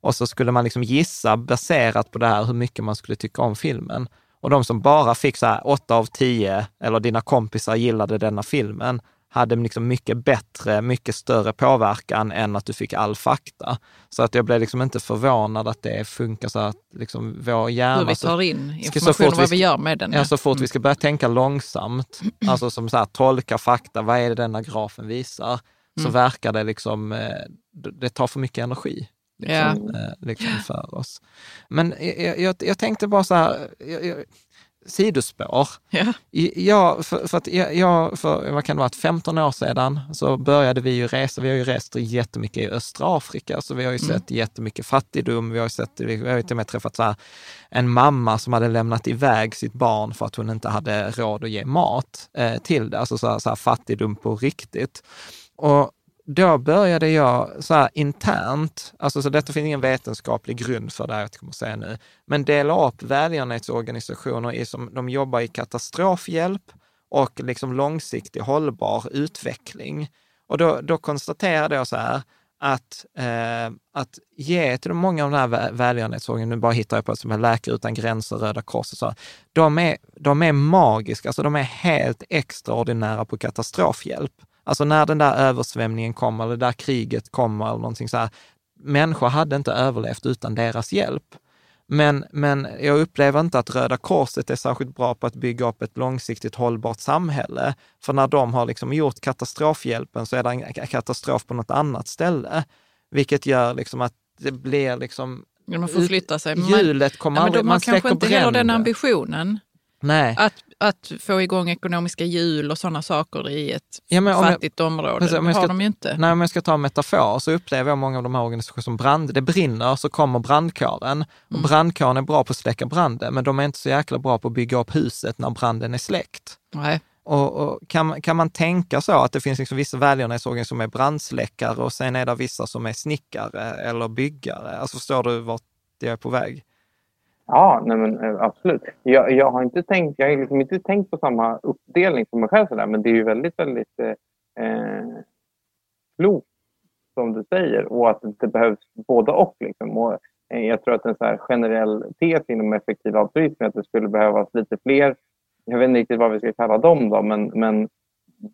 Och så skulle man liksom gissa baserat på det här hur mycket man skulle tycka om filmen. Och de som bara fick så här 8 av 10, eller dina kompisar gillade denna filmen, hade liksom mycket bättre, mycket större påverkan än att du fick all fakta. Så att jag blev liksom inte förvånad att det funkar så att liksom vår hjärna... Hur vi tar in information och vad vi gör med den. Ja, så fort mm. vi ska börja tänka långsamt, alltså som så här, tolka fakta, vad är det denna grafen visar, så mm. verkar det liksom, eh, det tar för mycket energi liksom, ja. Eh, liksom för oss. Men jag, jag, jag tänkte bara så här, jag, sidospår. Ja. Jag, för, för, att jag, för vad kan det vara, 15 år sedan så började vi ju resa. Vi har ju rest jättemycket i östra Afrika, så vi har ju mm. sett jättemycket fattigdom. Vi har, sett, vi har ju till och med träffat så här, en mamma som hade lämnat iväg sitt barn för att hon inte hade råd att ge mat eh, till det. Alltså så här, så här fattigdom på riktigt. Och då började jag så här internt, alltså så detta finns ingen vetenskaplig grund för det här jag kommer att säga nu, men dela upp välgörenhetsorganisationer i som de jobbar i katastrofhjälp och liksom långsiktig hållbar utveckling. Och då, då konstaterade jag så här, att, eh, att ge till många av de här välgörenhetsorganisationerna, nu bara hittar jag på som är Läkare utan gränser, Röda Korset, så, de är, de är magiska, alltså de är helt extraordinära på katastrofhjälp. Alltså när den där översvämningen kommer, eller där kriget kommer eller någonting så här, människor hade inte överlevt utan deras hjälp. Men, men jag upplever inte att Röda Korset är särskilt bra på att bygga upp ett långsiktigt hållbart samhälle. För när de har liksom gjort katastrofhjälpen så är det en katastrof på något annat ställe. Vilket gör liksom att det blir liksom... Man får flytta sig. Hjulet kommer ja, aldrig... Man, man kanske inte heller den ambitionen. Nej. Att, att få igång ekonomiska hjul och sådana saker i ett ja, fattigt jag, område. Det har ska, de ju inte. Nej, om jag ska ta en metafor så upplever jag många av de här organisationerna som brand. Det brinner så kommer brandkåren. Och mm. brandkåren är bra på att släcka branden, men de är inte så jäkla bra på att bygga upp huset när branden är släckt. Nej. Och, och kan, kan man tänka så att det finns liksom vissa välgörenhetsorganisationer som är brandsläckare och sen är det vissa som är snickare eller byggare? Alltså förstår du vart jag är på väg? Ja, nej men, eh, absolut. Jag, jag har inte tänkt, jag har liksom inte tänkt på samma uppdelning som mig själv, sådär, men det är ju väldigt, väldigt eh, eh, klokt som du säger och att det behövs både och. Liksom. och eh, jag tror att en så generell tes inom effektiv altruism är att det skulle behövas lite fler, jag vet inte riktigt vad vi ska kalla dem, då, men, men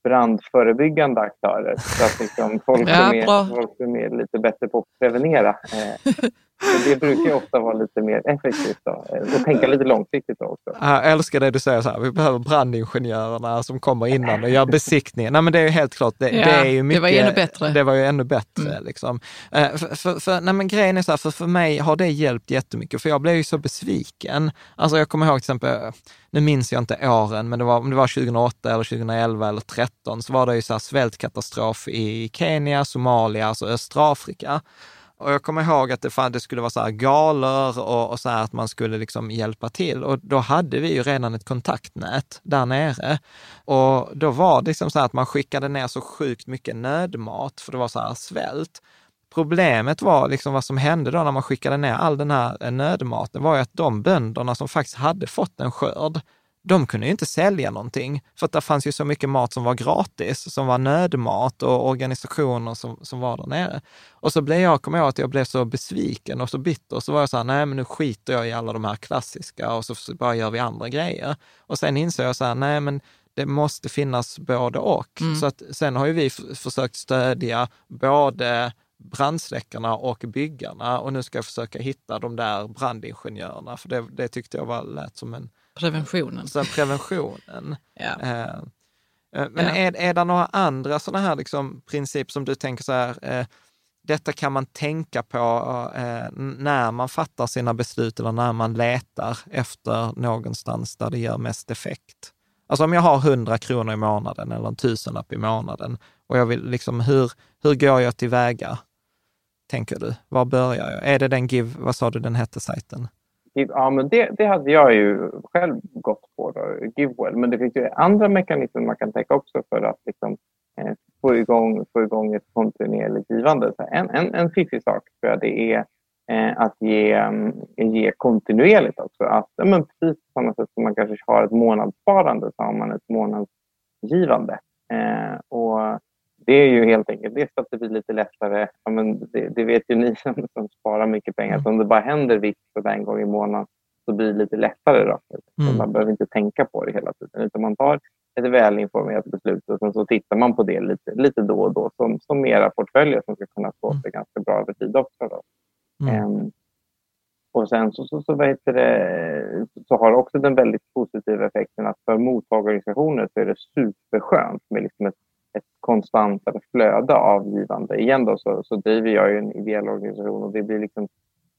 brandförebyggande aktörer. Så att liksom folk, Ja, som är, folk som är lite bättre på att prevenera. Eh, så det brukar ju ofta vara lite mer effektivt då. Eh, och tänka lite långsiktigt då också. Jag älskar det du säger, så här, vi behöver brandingenjörerna som kommer innan och gör besiktningen. Nej men det är ju helt klart, det, Ja, det är ju det mycket... var ännu bättre. Det var ju ännu bättre. Mm. Liksom. Eh, För, för, för, nej men grejen är så här, för, för mig har det hjälpt jättemycket, för jag blev ju så besviken. Alltså jag kommer ihåg till exempel, nu minns jag inte åren, men det var, om det var 2008 eller 2011 eller 2013, så var det ju så här svältkatastrof i Kenya, Somalia, alltså östra Afrika. Och jag kommer ihåg att det, fan, det skulle vara så här galor och, och så här att man skulle liksom hjälpa till. Och då hade vi ju redan ett kontaktnät där nere. Och då var det liksom så här att man skickade ner så sjukt mycket nödmat, för det var så här svält. Problemet var liksom vad som hände då när man skickade ner all den här nödmaten var ju att de bönderna som faktiskt hade fått en skörd, de kunde ju inte sälja någonting, för att det fanns ju så mycket mat som var gratis, som var nödmat och organisationer som, som var där nere. Och så blev jag, kommer jag ihåg att jag blev så besviken och så bitter, och så var jag så här, nej men nu skiter jag i alla de här klassiska och så bara gör vi andra grejer. Och sen insåg jag så här, nej men det måste finnas både och. Så att sen har ju vi försökt stödja både brandsläckarna och byggarna och nu ska jag försöka hitta de där brandingenjörerna, för det, det tyckte jag var, lät som en Preventionen. så preventionen. Ja. Eh, eh, Men Ja. är, är det några andra sådana här liksom principer som du tänker så här, eh, detta kan man tänka på eh, när man fattar sina beslut eller när man letar efter någonstans där det gör mest effekt? Alltså om jag har 100 kronor i månaden eller en tusenlapp i månaden och jag vill liksom, hur, hur går jag tillväga? Tänker du? Var börjar jag? Är det den Give, vad sa du den hette sajten? Ja, men det, det hade jag ju själv gått på, då, Givewell. Men det finns ju andra mekanismer man kan tänka också för att liksom, eh, få, igång, få igång ett kontinuerligt givande. Så en, en, en fiffig sak tror jag det är eh, att ge, eh, ge kontinuerligt också. Att, ja, men precis på samma sätt som man kanske har ett månadssparande så har man ett månadsgivande. Eh, och det är ju helt enkelt det så att det blir lite lättare. Ja, men det, det vet ju ni som, som sparar mycket pengar. Mm. Så om det bara händer vitt en gång i månaden så blir det lite lättare. Då. Mm. Man behöver inte tänka på det hela tiden. Utan man tar ett välinformerat beslut och sen så tittar man på det lite, lite då och då som, som era portföljer som ska kunna stå sig ganska bra över tid också. Då. Mm. Ehm, och sen så, så, så, vad heter det, så har också den väldigt positiva effekten att för mottagarorganisationer så är det superskönt med liksom ett, ett konstantare flöde av givande. Igen då så, så driver jag ju en ideell organisation och det blir liksom,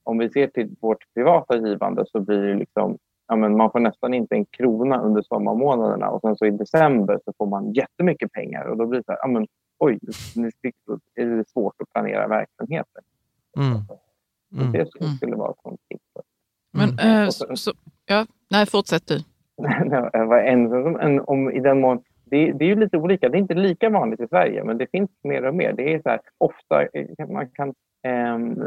om vi ser till vårt privata givande så blir det liksom, ja men man får nästan inte en krona under sommarmånaderna och sen så i december så får man jättemycket pengar och då blir det så här, ja men oj, nu är det svårt att planera verksamheten. Mm. Mm. Det skulle- vara ett sånt tips. Men, Och så- så, ja, nej, fortsätt du. En, en, om, i den mån, det, det är ju lite olika. Det är inte lika vanligt i Sverige, men det finns mer och mer. Det är så här, ofta eh, man kan... ehm,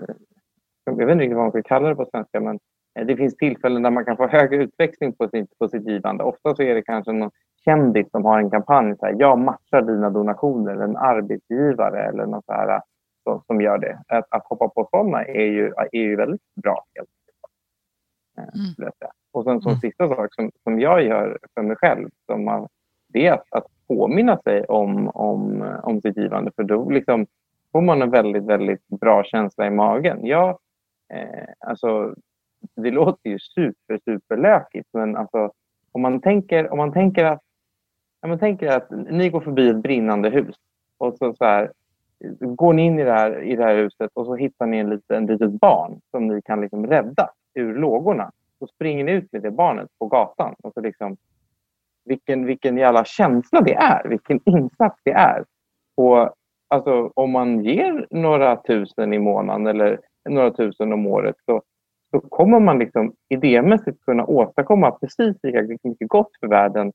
jag vet inte riktigt vad man ska kalla det på svenska, men eh, det finns tillfällen där man kan få högre utväxling på sitt, på sitt givande. Ofta så är det kanske någon kändis som har en kampanj. Så här, jag matchar dina donationer, eller en arbetsgivare eller något så här, som, som gör det. Att, att hoppa på sådana är ju, är ju väldigt bra. Helt. Eh, Mm. Och sen som Mm. sista sak som, som jag gör för mig själv, som man, det att, att påminna sig om, om, om sitt givande. För då liksom får man en väldigt, väldigt bra känsla i magen. Jag, eh, alltså, det låter ju super, superlökigt men alltså, om man tänker, om man tänker att om man tänker att ni går förbi ett brinnande hus och så, så här, går ni in i det, här, i det här huset och så hittar ni en liten, litet barn som ni kan liksom rädda ur lågorna. Så springer ni ut med det barnet på gatan. Och så liksom, vilken, vilken jävla känsla det är. Vilken insats det är. Och, alltså, om man ger några tusen i månaden eller några tusen om året så, så kommer man liksom idémässigt kunna åstadkomma precis lika mycket gott för världen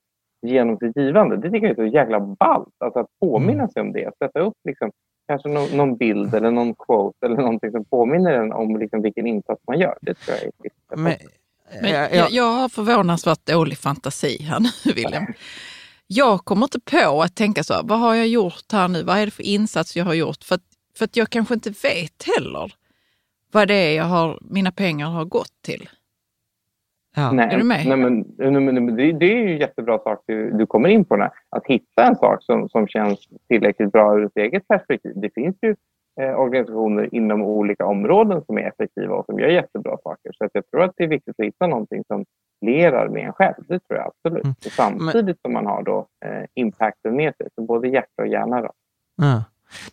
genom sitt givande. Det tycker jag är så jäkla ballt. Alltså att påminna Mm. sig om det. Sätta upp liksom, kanske någon, någon bild eller någon quote eller någonting som påminner en om liksom vilken insats man gör. Det tror jag är viktigt. Men, ja, jag, ja, jag har förvånansvärt dålig fantasi här nu, William. Jag kommer inte på att tänka så här, vad har jag gjort här nu? Vad är det för insats jag har gjort? För att, för att jag kanske inte vet heller vad det är jag har, mina pengar har gått till. Ja. Nej, Är du med? Nej, men, nej, men, det, det är ju en jättebra sak du, du kommer in på. Här. Att hitta en sak som, som känns tillräckligt bra ur ett eget perspektiv. Det finns ju eh, organisationer inom olika områden som är effektiva och som gör jättebra saker. Så att jag tror att det är viktigt att hitta någonting som lerar med en själv. Det tror jag absolut. Mm. Och samtidigt som man har då, eh, impacten med sig. Så både hjärta och hjärna. Då. Ja.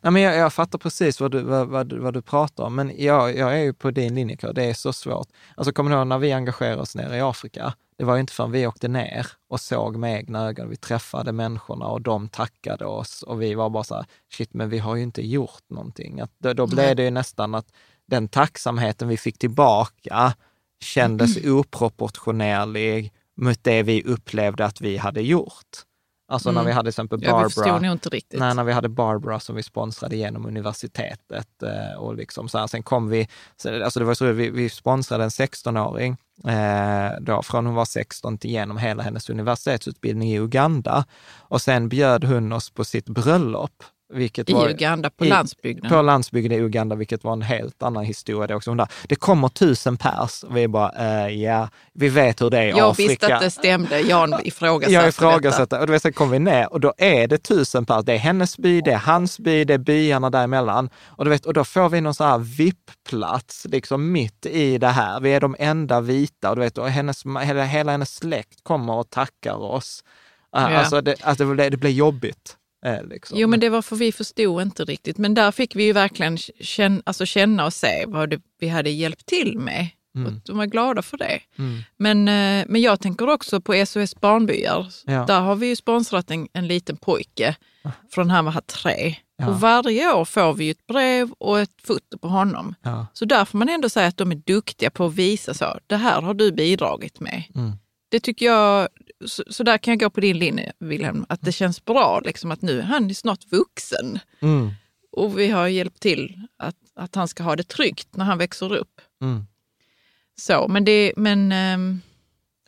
Nej, men jag, jag fattar precis vad du, vad, vad, vad du pratar om, men jag, jag är ju på din linje, det är så svårt. Alltså kommer du ihåg när vi engagerade oss nere i Afrika? Det var ju inte förrän vi åkte ner och såg med egna ögon, vi träffade människorna och de tackade oss och vi var bara så här, shit, men vi har ju inte gjort någonting. Att då, då blev det ju nästan att den tacksamheten vi fick tillbaka kändes oproportionerlig mot det vi upplevde att vi hade gjort. Alltså när Mm. vi hade till exempel Ja, vi Barbara. förstod nog inte riktigt. Nej, när vi hade Barbara som vi sponsrade genom universitetet. Eh, och liksom så här. Sen kom vi, så- alltså det var så vi, vi sponsrade en 16-åring eh, då, från hon var 16 till genom hela hennes universitetsutbildning i Uganda. Och sen bjöd hon oss på sitt bröllop. Vilket I var, Uganda, på i- landsbygden. på landsbygden i Uganda, vilket var en helt annan historia. Också. Där, det kommer tusen pers och vi bara, eh, ja, vi vet hur det är i jag Afrika. visste att det stämde. Jan ifrågasatte Jag detta. ifrågasätter. Och du vet, kom vi ner och då är det tusen pers. Det är hennes by, det är hans by, det är byarna däremellan. Och, du vet, och då får vi någon sån här VIP-plats liksom mitt i det här. Vi är de enda vita och, du vet, och hennes, hela, hela hennes släkt kommer och tackar oss. Uh, Ja. Alltså det, alltså det, det blir jobbigt. Eh, Liksom. Jo, men det var för vi förstod inte riktigt. Men där fick vi ju verkligen känna, alltså känna och se vad det, vi hade hjälpt till med. Mm. Och de var glada för det. Mm. Men, eh, men jag tänker också på SOS Barnbyar. Ja. Där har vi ju sponsrat en, en liten pojke från han var tre. Ja. Och varje år får vi ett brev och ett foto på honom. Ja. Så där får man ändå säga att de är duktiga på att visa så. Det här har du bidragit med. Mm. Det tycker jag, så, så där kan jag gå på din linje Wilhelm, att det känns bra liksom att nu, han är snart vuxen. Mm. Och vi har hjälpt till att, att han ska ha det tryggt när han växer upp. Mm. Så, men det, men, ehm,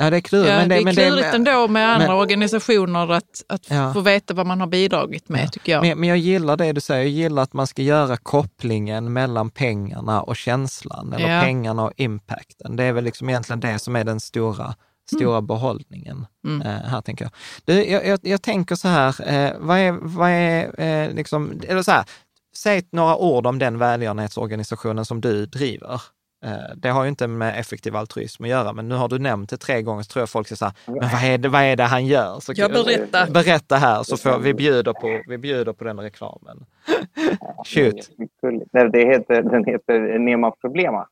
Ja, det är klurigt. ja, men det, det, är men klurigt ändå med andra men- organisationer att, att Ja. få veta vad man har bidragit med, Ja. tycker jag. Men, men jag gillar det du säger, jag gillar att man ska göra kopplingen mellan pengarna och känslan, eller pengarna och impacten. Det är väl liksom egentligen det som är den stora, stora behållningen Mm. eh, här, tänker jag. Du, jag, jag, jag tänker så här, eh, vad är, vad är eh, liksom, eller så här, säg några ord om den välgörenhetsorganisationen som du driver. Eh, Det har ju inte med effektiv altruism att göra, men nu har du nämnt det tre gånger, så tror jag folk ska säga, men vad är det, vad är det han gör? Så, Jag berättar. Berätta här, så får vi, bjuder på, vi bjuder på den reklamen. Shoot. Nej, Det heter, den heter Nema Problema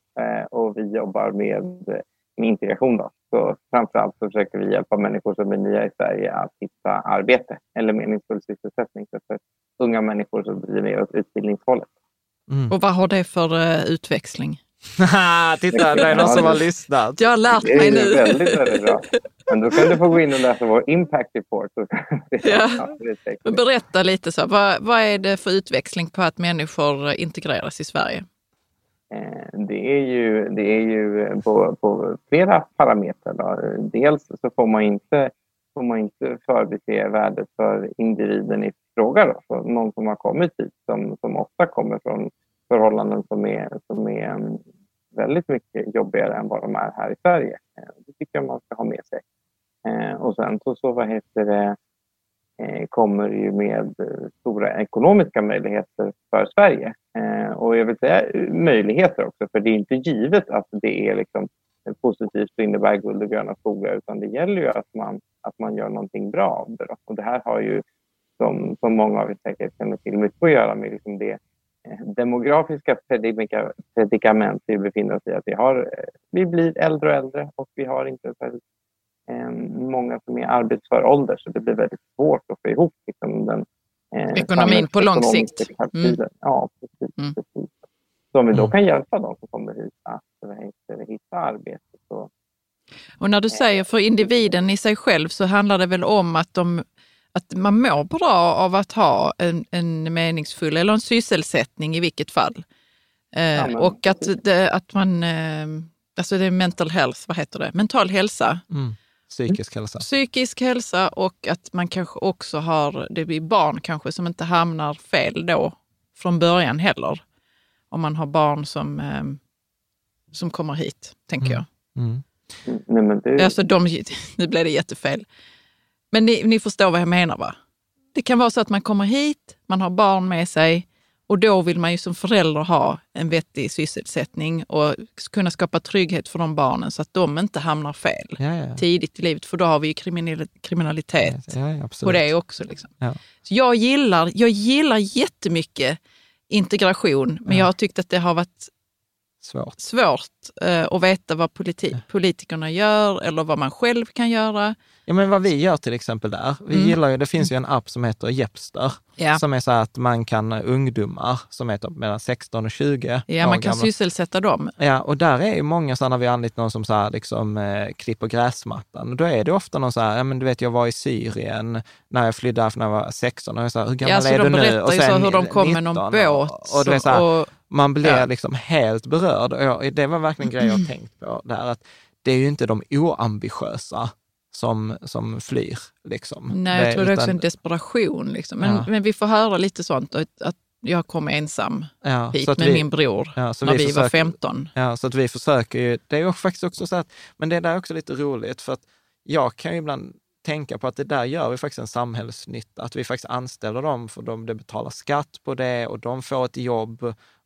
och vi jobbar med, med integration. Då. Så framförallt så försöker vi hjälpa människor som är nya i Sverige att hitta arbete eller meningsfull sysselsättning. Så för unga människor så blir det åt utbildningshållet. Mm. Och vad har det för eh, utväxling? Titta, det är någon som har lyssnat. Jag har lärt Det mig är nu. ju väldigt, väldigt bra. Men då kan du få gå in och läsa vår impact report. Det är Ja. Men Berätta lite, så, vad, vad är det för utväxling på att människor integreras i Sverige? Eh, det är ju, det är ju på, på flera parametrar. Då. Dels så får man inte, får man inte förbise värdet för individen i fråga. Då. Så någon som har kommit hit, som, som ofta kommer från förhållanden som är, som är mm, väldigt mycket jobbigare än vad de är här i Sverige. Eh, det tycker jag man ska ha med sig. Eh, och sen så, så vad heter det, Eh, kommer ju med eh, stora ekonomiska möjligheter för Sverige. Eh, och jag vill säga möjligheter också, för det är inte givet att det är liksom positivt och innebär guld och gröna skogar, utan det gäller ju att man, att man gör någonting bra av det. Då. Och det här har ju, som, som många av er säkert känner till, mycket att göra med liksom det demografiska predikament vi befinner oss i. Att vi, har, vi blir äldre och äldre och vi har inte särskilt många som är arbetsför ålder, så det blir väldigt svårt att få ihop liksom, den eh, Ekonomin på lång sikt. kalkylen. Ja, precis. Mm. precis. Så om vi då Mm. kan hjälpa dem som kommer hit att hitta arbete så Och när du säger för individen i sig själv så handlar det väl om att, de, att man mår bra av att ha en, en meningsfull, eller en sysselsättning i vilket fall. Eh, Ja, men och att, det, att man, eh, alltså det är mental health, vad heter det? Mental hälsa, Mm. Psykisk hälsa. psykisk hälsa och att man kanske också har, det blir barn kanske som inte hamnar fel då från början heller. Om man har barn som, eh, som kommer hit, tänker Mm. jag. Mm. Nej, men det, Alltså de, nu blev det jättefel. Men ni, ni förstår vad jag menar va? Det kan vara så att man kommer hit, man har barn med sig och då vill man ju som förälder ha en vettig sysselsättning och kunna skapa trygghet för de barnen så att de inte hamnar fel Ja, ja, tidigt i livet. För då har vi ju kriminalitet Ja, på det också. Liksom. Ja. Så jag, gillar, jag gillar jättemycket integration, men Ja. jag har tyckt att det har varit Svårt. svårt eh, att veta vad politi- politikerna gör eller vad man själv kan göra. Ja, men vad vi gör till exempel där, vi Mm. gillar ju, det finns ju en app som heter Jepster, Ja. som är så här att man kan, ungdomar som är typ mellan 16 och 20 Ja, man kan gamla, sysselsätta dem. Ja, och där är ju många så här, när vi har anlitat någon som så här, liksom, eh, klipper gräsmattan, då är det ofta någon så här, ja men du vet jag var i Syrien när jag flydde därifrån när jag var 16, och jag sa, hur gammal Ja, så är du de nu? berättar ju så hur de kom med någon 19, båt. Och, och så här, och, man blir Ja. liksom helt berörd. Och jag, det var verkligen grejer jag tänkt på där, att det är ju inte de oambitiösa som, som flyr. Liksom. nej, jag tror det är också en desperation. Liksom. Men, Ja. men vi får höra lite sånt, att, jag kom ensam ja, hit med vi, min bror ja, när vi, var försöker- 15. Ja, så att vi försöker ju, det är ju faktiskt också så att, men det där är också lite roligt för att jag kan ju ibland tänka på att det där gör vi faktiskt en samhällsnytta, att vi faktiskt anställer dem för de, de betalar skatt på det och de får ett jobb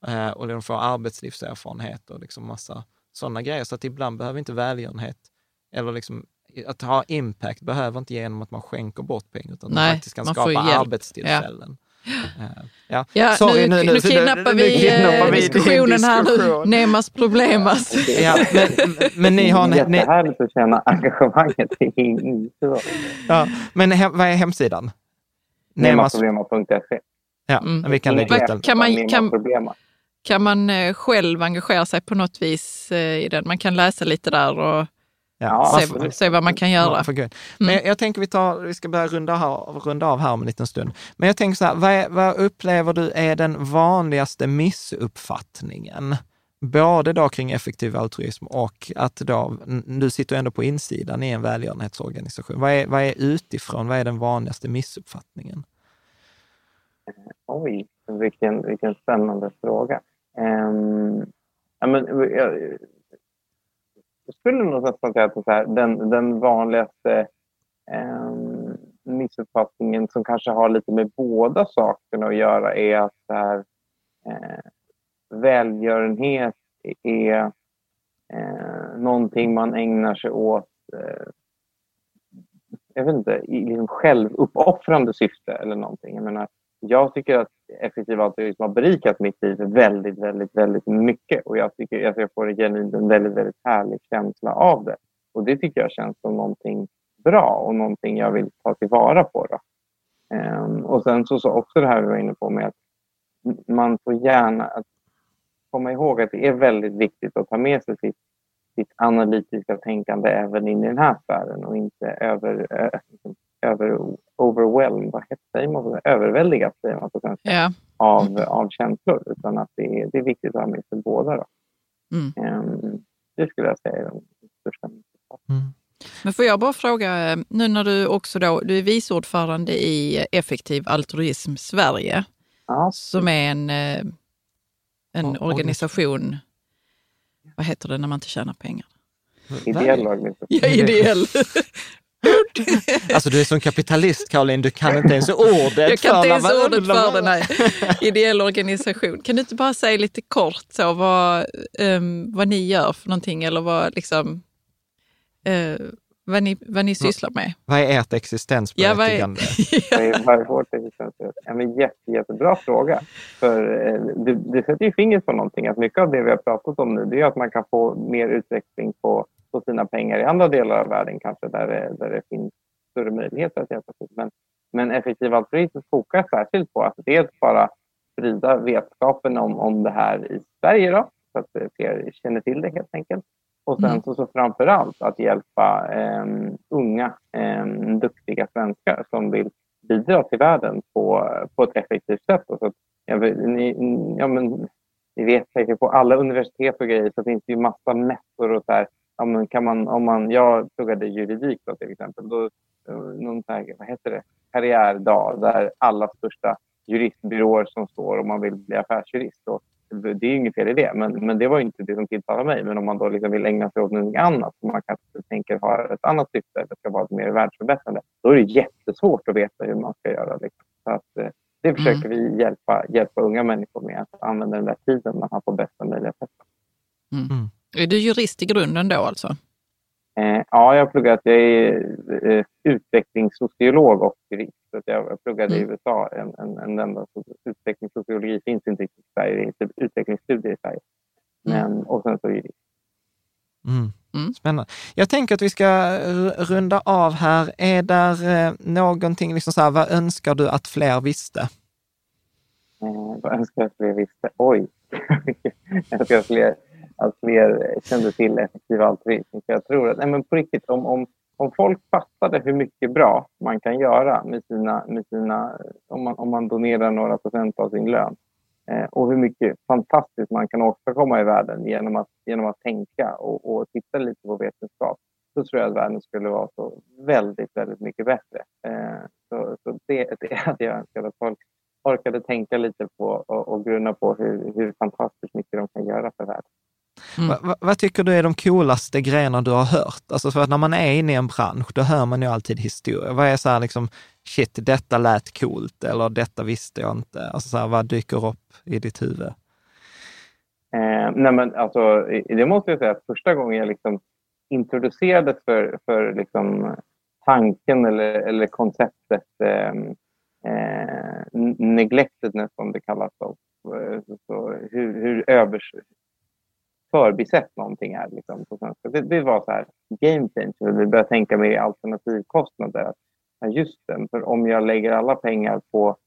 eh, och de får arbetslivserfarenhet och liksom massa sådana grejer. Så att ibland behöver inte välgörenhet eller liksom att ha impact behöver inte genom att man skänker bort pengar, utan Nej, man faktiskt kan man skapa arbetstillfällen. Eh, ja. Ja, Sorry, nu, nu, kidnappar vi kidnappar eh, vi din diskussionen här nu. Nemas problemas. Ja, men, men ni har... Ni, jättehärligt att känna engagemanget i ja, men he, vad är hemsidan? Nemas... Nemaproblema.se. Ja, Mm. vi kan lägga ut. Kan man- kan-. Kan man eh, själv engagera sig på något vis eh, i den? Man kan läsa lite där och Ja, se, absolut. se vad man kan Ja, göra. för gud. Men jag, jag tänker vi, tar, vi ska börja runda av, runda av här om en liten stund. Men jag tänker så här, vad, är, vad upplever du är den vanligaste missuppfattningen? Både då kring effektiv altruism och att då, du sitter ändå på insidan i en välgörenhetsorganisation. Vad är, vad är utifrån, vad är den vanligaste missuppfattningen? Oj, vilken, vilken spännande fråga. Ehm, ja, men, jag, jag skulle nog nästan säga att här, den, den vanligaste eh, missuppfattningen som kanske har lite med båda sakerna att göra är att så här, eh, välgörenhet är eh, någonting man ägnar sig åt eh, jag vet inte, i liksom självuppoffrande syfte eller någonting. Jag menar, jag tycker att effektiv altruism har berikat mitt liv väldigt, väldigt, väldigt mycket. Och jag tycker jag får en genuint en väldigt, väldigt härlig känsla av det. Och det tycker jag känns som någonting bra och någonting jag vill ta tillvara på. Då. Um, och sen så, så också det här vi var inne på med att man får gärna att komma ihåg att det är väldigt viktigt att ta med sig sitt, sitt analytiska tänkande även in i den här sfären och inte över, eh, över overwhelmed, vad heter man, det? överväldigat säger man på svenska, Ja. av, av känslor. Utan att det är, det är viktigt att ha med sig båda. Då. Mm. Ehm, det skulle jag säga är den största missuppfattningen. Men får jag bara fråga, nu när du också då, du är vice ordförande i Effektiv altruism Sverige, Ja, som är en, eh, en Ja, organisation, vad heter det när man inte tjänar pengar? ideell organisation. Ja, ideell. Alltså du är som kapitalist Caroline, du kan inte ens ordet Jag kan inte för ens ordet för det, nej. Ideell organisation. Kan du inte bara säga lite kort så vad, ehm, vad ni gör för någonting eller vad, liksom, eh, vad, ni, vad ni sysslar med? Vad är ert Ja, vad är, existensberättigande? Vad är- vad är vårt existensberättigande? Ja, jätte, jättebra fråga. För eh, det, det sätter ju fingret på någonting. Att mycket av det vi har pratat om nu det är att man kan få mer utveckling på, på sina pengar i andra delar av världen kanske där det, där det finns större möjligheter att hjälpa till. Men, men effektiv altruism fokar särskilt på att dels bara sprida vetskapen om, om det här i Sverige då, så att fler känner till det helt enkelt. Och sen Mm. så, så framför allt att hjälpa eh, unga, eh, duktiga svenskar som vill bidra till världen på, på ett effektivt sätt. Och så att, vet, ni, ja, men, ni vet säkert på alla universitet och grejer så finns det ju massa mässor och så här. Ja, men kan man, om man, jag pluggade juridik då, till exempel. Då, eh, någon här, vad heter det? karriärdag där alla största juristbyråer som står om man vill bli affärsjurist. Och det är inget fel i det, men, men det var inte det som tilltalade mig. Men om man då liksom vill ägna sig åt något annat, som man kanske tänker ha ett annat syfte eller ska vara mer världsförbättrande, då är det jättesvårt att veta hur man ska göra. Liksom. Så att, eh, det försöker mm. vi hjälpa, hjälpa unga människor med, att använda den där tiden man har på bästa möjliga sätt. Mm. Är du jurist i grunden då alltså? Eh, ja, jag har pluggat. Jag är eh, utvecklingssociolog och jurist. Så jag pluggade mm. i USA. En, en, en enda utvecklingssociologi finns inte i Sverige. Det är inte utvecklingsstudier i Sverige. Mm. Men, mm. Och sen så jurist. Mm. Mm. Spännande. Jag tänker att vi ska runda av här. Är där eh, någonting, liksom så här, vad önskar du att fler visste? Eh, vad önskar jag att fler visste? Oj! jag önskar att fler att fler kände till effektiv altruism. jag tror att, nej men på riktigt, om, om, om folk fattade hur mycket bra man kan göra med sina, med sina om, man, om man donerar några procent av sin lön eh, och hur mycket fantastiskt man kan åstadkomma i världen genom att, genom att tänka och, och titta lite på vetenskap, så tror jag att världen skulle vara så väldigt, väldigt mycket bättre. Eh, så, så det, det hade jag önskat att folk orkade tänka lite på och, och grunna på hur, hur fantastiskt mycket de kan göra för världen. Mm. Va, va, vad tycker du är de coolaste grejerna du har hört? Alltså för att när man är inne i en bransch, då hör man ju alltid historia. Vad är så här liksom, shit, detta lät coolt eller detta visste jag inte. Alltså så här, vad dyker upp i ditt huvud? Eh, nej men alltså, det måste jag säga att första gången jag liksom introducerades för, för liksom tanken eller, eller konceptet eh, eh, neglectedness som det kallas. Då. Så hur, hur, övers, förbisett någonting här. Liksom, på svenska. Det, det var så här game changer. Vi började tänka mer alternativkostnader. Ja, just det, för om jag lägger alla pengar på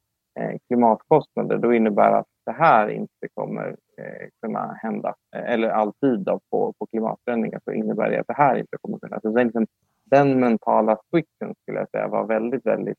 eh, klimatkostnader då innebär att det här inte kommer eh, kunna hända. Eh, eller alltid då, på, på klimatförändringar så innebär det att det här inte kommer kunna hända. liksom, den mentala switchen skulle jag säga var väldigt, väldigt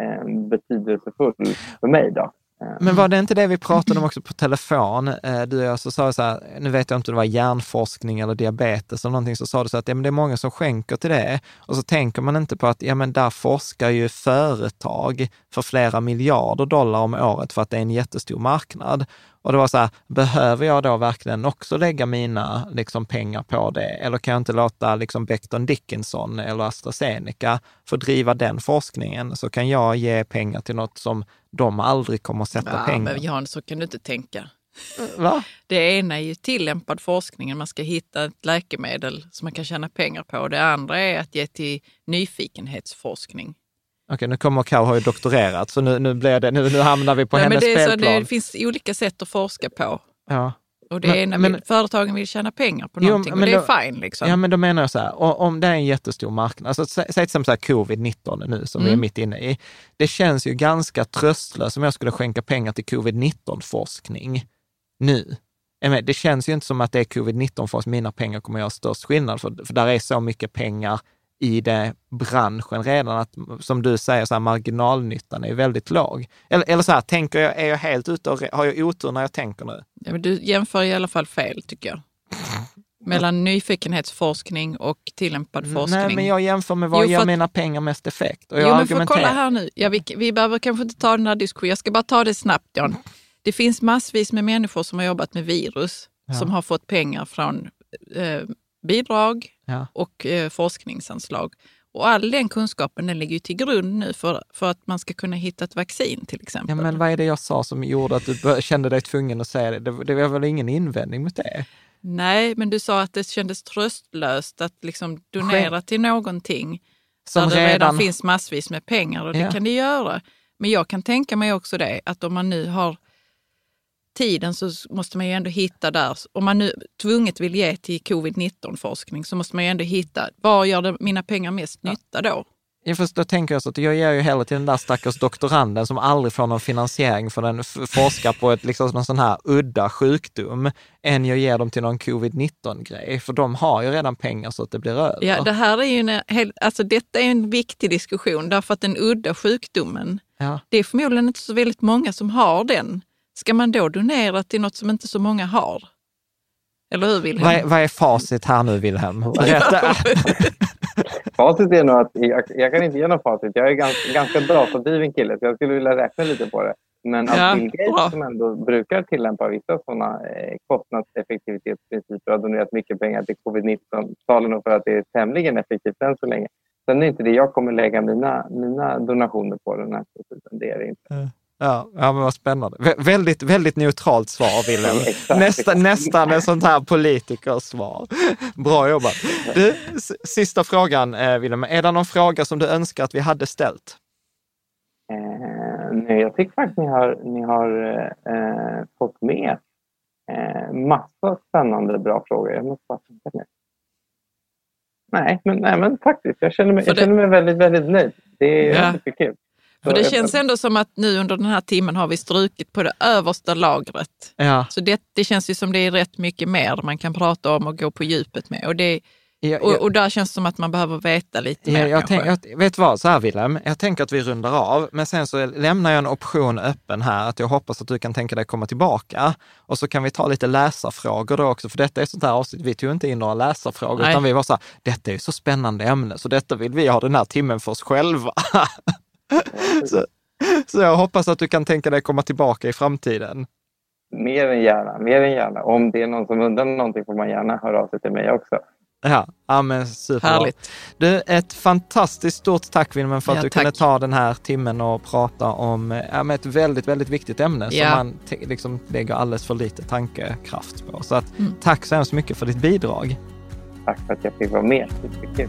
eh, betydelsefull för mig. Då. Men var det inte det vi pratade om också på telefon? Eh, du och jag så sa så här, nu vet jag inte om det var hjärnforskning eller diabetes eller någonting, så sa du så att ja, men det är många som skänker till det. Och så tänker man inte på att ja, men där forskar ju företag för flera miljarder dollar om året för att det är en jättestor marknad. Och det var så här, behöver jag då verkligen också lägga mina liksom, pengar på det? Eller kan jag inte låta liksom, Becton Dickinson eller AstraZeneca få driva den forskningen? Så kan jag ge pengar till något som de aldrig kommer att sätta ja, pengar. Men Jan, så kan du inte tänka. Va? Det ena är ju tillämpad forskning, man ska hitta ett läkemedel som man kan tjäna pengar på. Det andra är att ge till nyfikenhetsforskning. Okej, nu kommer Kau har ju doktorerat, så nu, nu, blir det, nu, nu hamnar vi på Nej, hennes men det spelplan. Så det finns olika sätt att forska på. Ja. Och det men, är när men, företagen vill tjäna pengar på jo, någonting och det då, är fine. Liksom. Ja, men då menar jag så här, om det är en jättestor marknad, alltså, säg till exempel covid-19 nu som mm. vi är mm. mitt inne i. Det känns ju ganska tröstlöst om jag skulle skänka pengar till covid-19-forskning nu. Det känns ju inte som att det är covid-19-forskning, mina pengar kommer att göra störst skillnad, för, för där är så mycket pengar i det branschen redan, att som du säger, så här, marginalnyttan är väldigt låg. Eller, eller så här, tänker jag, är jag helt ute och har jag otur när jag tänker nu? Ja, men du jämför i alla fall fel tycker jag. Mellan nyfikenhetsforskning och tillämpad forskning. Nej, men jag jämför med vad jo, ger mina pengar mest effekt. Och jag jo, men för kolla här nu. Ja, vi, vi behöver kanske inte ta den här diskussionen. Jag ska bara ta det snabbt, Jan. Det finns massvis med människor som har jobbat med virus, ja. som har fått pengar från eh, bidrag ja. och eh, forskningsanslag. Och all den kunskapen den ligger ju till grund nu för, för att man ska kunna hitta ett vaccin till exempel. Ja, men vad är det jag sa som gjorde att du kände dig tvungen att säga det? Det, det var väl ingen invändning mot det? Nej, men du sa att det kändes tröstlöst att liksom donera till någonting som där det redan... redan finns massvis med pengar och det ja. kan det göra. Men jag kan tänka mig också det, att om man nu har tiden så måste man ju ändå hitta där, om man nu tvunget vill ge till covid-19 forskning så måste man ju ändå hitta, var gör det mina pengar mest nytta då? Ja, först då tänker jag så att jag ger ju hellre till den där stackars doktoranden som aldrig får någon finansiering för den forskar på ett, liksom, någon sån här udda sjukdom, än jag ger dem till någon covid-19-grej. För de har ju redan pengar så att det blir över. Ja, det här är ju en, alltså detta är en viktig diskussion därför att den udda sjukdomen, ja. det är förmodligen inte så väldigt många som har den. Ska man då donera till något som inte så många har? Eller hur Wilhelm? Vad är, vad är facit här nu Wilhelm? facit är nog att jag, jag, kan inte ge något facit. Jag är ganska, ganska datadriven kille så jag skulle vilja räkna lite på det. Men att Ja, Bill Gates som ändå brukar tillämpa vissa sådana eh, kostnadseffektivitetsprinciper har donerat mycket pengar till covid-19 talar nog för att det är tämligen effektivt än så länge. Sen är det inte det jag kommer lägga mina, mina donationer på den här tiden. Det är det inte. Ja, ja men vad spännande. Vä- väldigt, väldigt neutralt svar, Wilhelm. Nästa, nästan ett sånt här politikersvar. Bra jobbat. Du, sista frågan, eh, Wilhelm. Är det någon fråga som du önskar att vi hade ställt? Eh, nej, jag tycker faktiskt ni har, ni har eh, fått med eh, massa spännande bra frågor. Jag måste bara tänka nu. Nej, men, nej, men faktiskt. Jag känner mig, jag det- känner mig väldigt, väldigt nöjd. Det är Ja. superkul. Så det känns ändå som att nu under den här timmen har vi strukit på det översta lagret. Ja, Så det, det känns ju som det är rätt mycket mer man kan prata om och gå på djupet med. Och, det, jag, och, och där känns det som att man behöver veta lite mer jag tänk, jag, vet vad, så här Wilhelm, jag tänker att vi rundar av, men sen så lämnar jag en option öppen här, att jag hoppas att du kan tänka dig komma tillbaka. Och så kan vi ta lite läsarfrågor då också, för detta är sånt här avsnitt, vi tog inte in några läsarfrågor, Nej. utan vi var så här, detta är ju så spännande ämne, så detta vill vi ha den här timmen för oss själva. så, så jag hoppas att du kan tänka dig komma tillbaka i framtiden. Mer än gärna. Mer än gärna. Om det är någon som undrar någonting får man gärna höra av sig till mig också. Ja, ja men superbra. Härligt. Du, ett fantastiskt stort tack Wilhelm för att Ja, du tack. kunde ta den här timmen och prata om ja, med ett väldigt, väldigt viktigt ämne som Ja. man te- liksom lägger alldeles för lite tankekraft på. Så att, Mm. tack så hemskt mycket för ditt bidrag. Tack för att jag fick vara med. Superkul.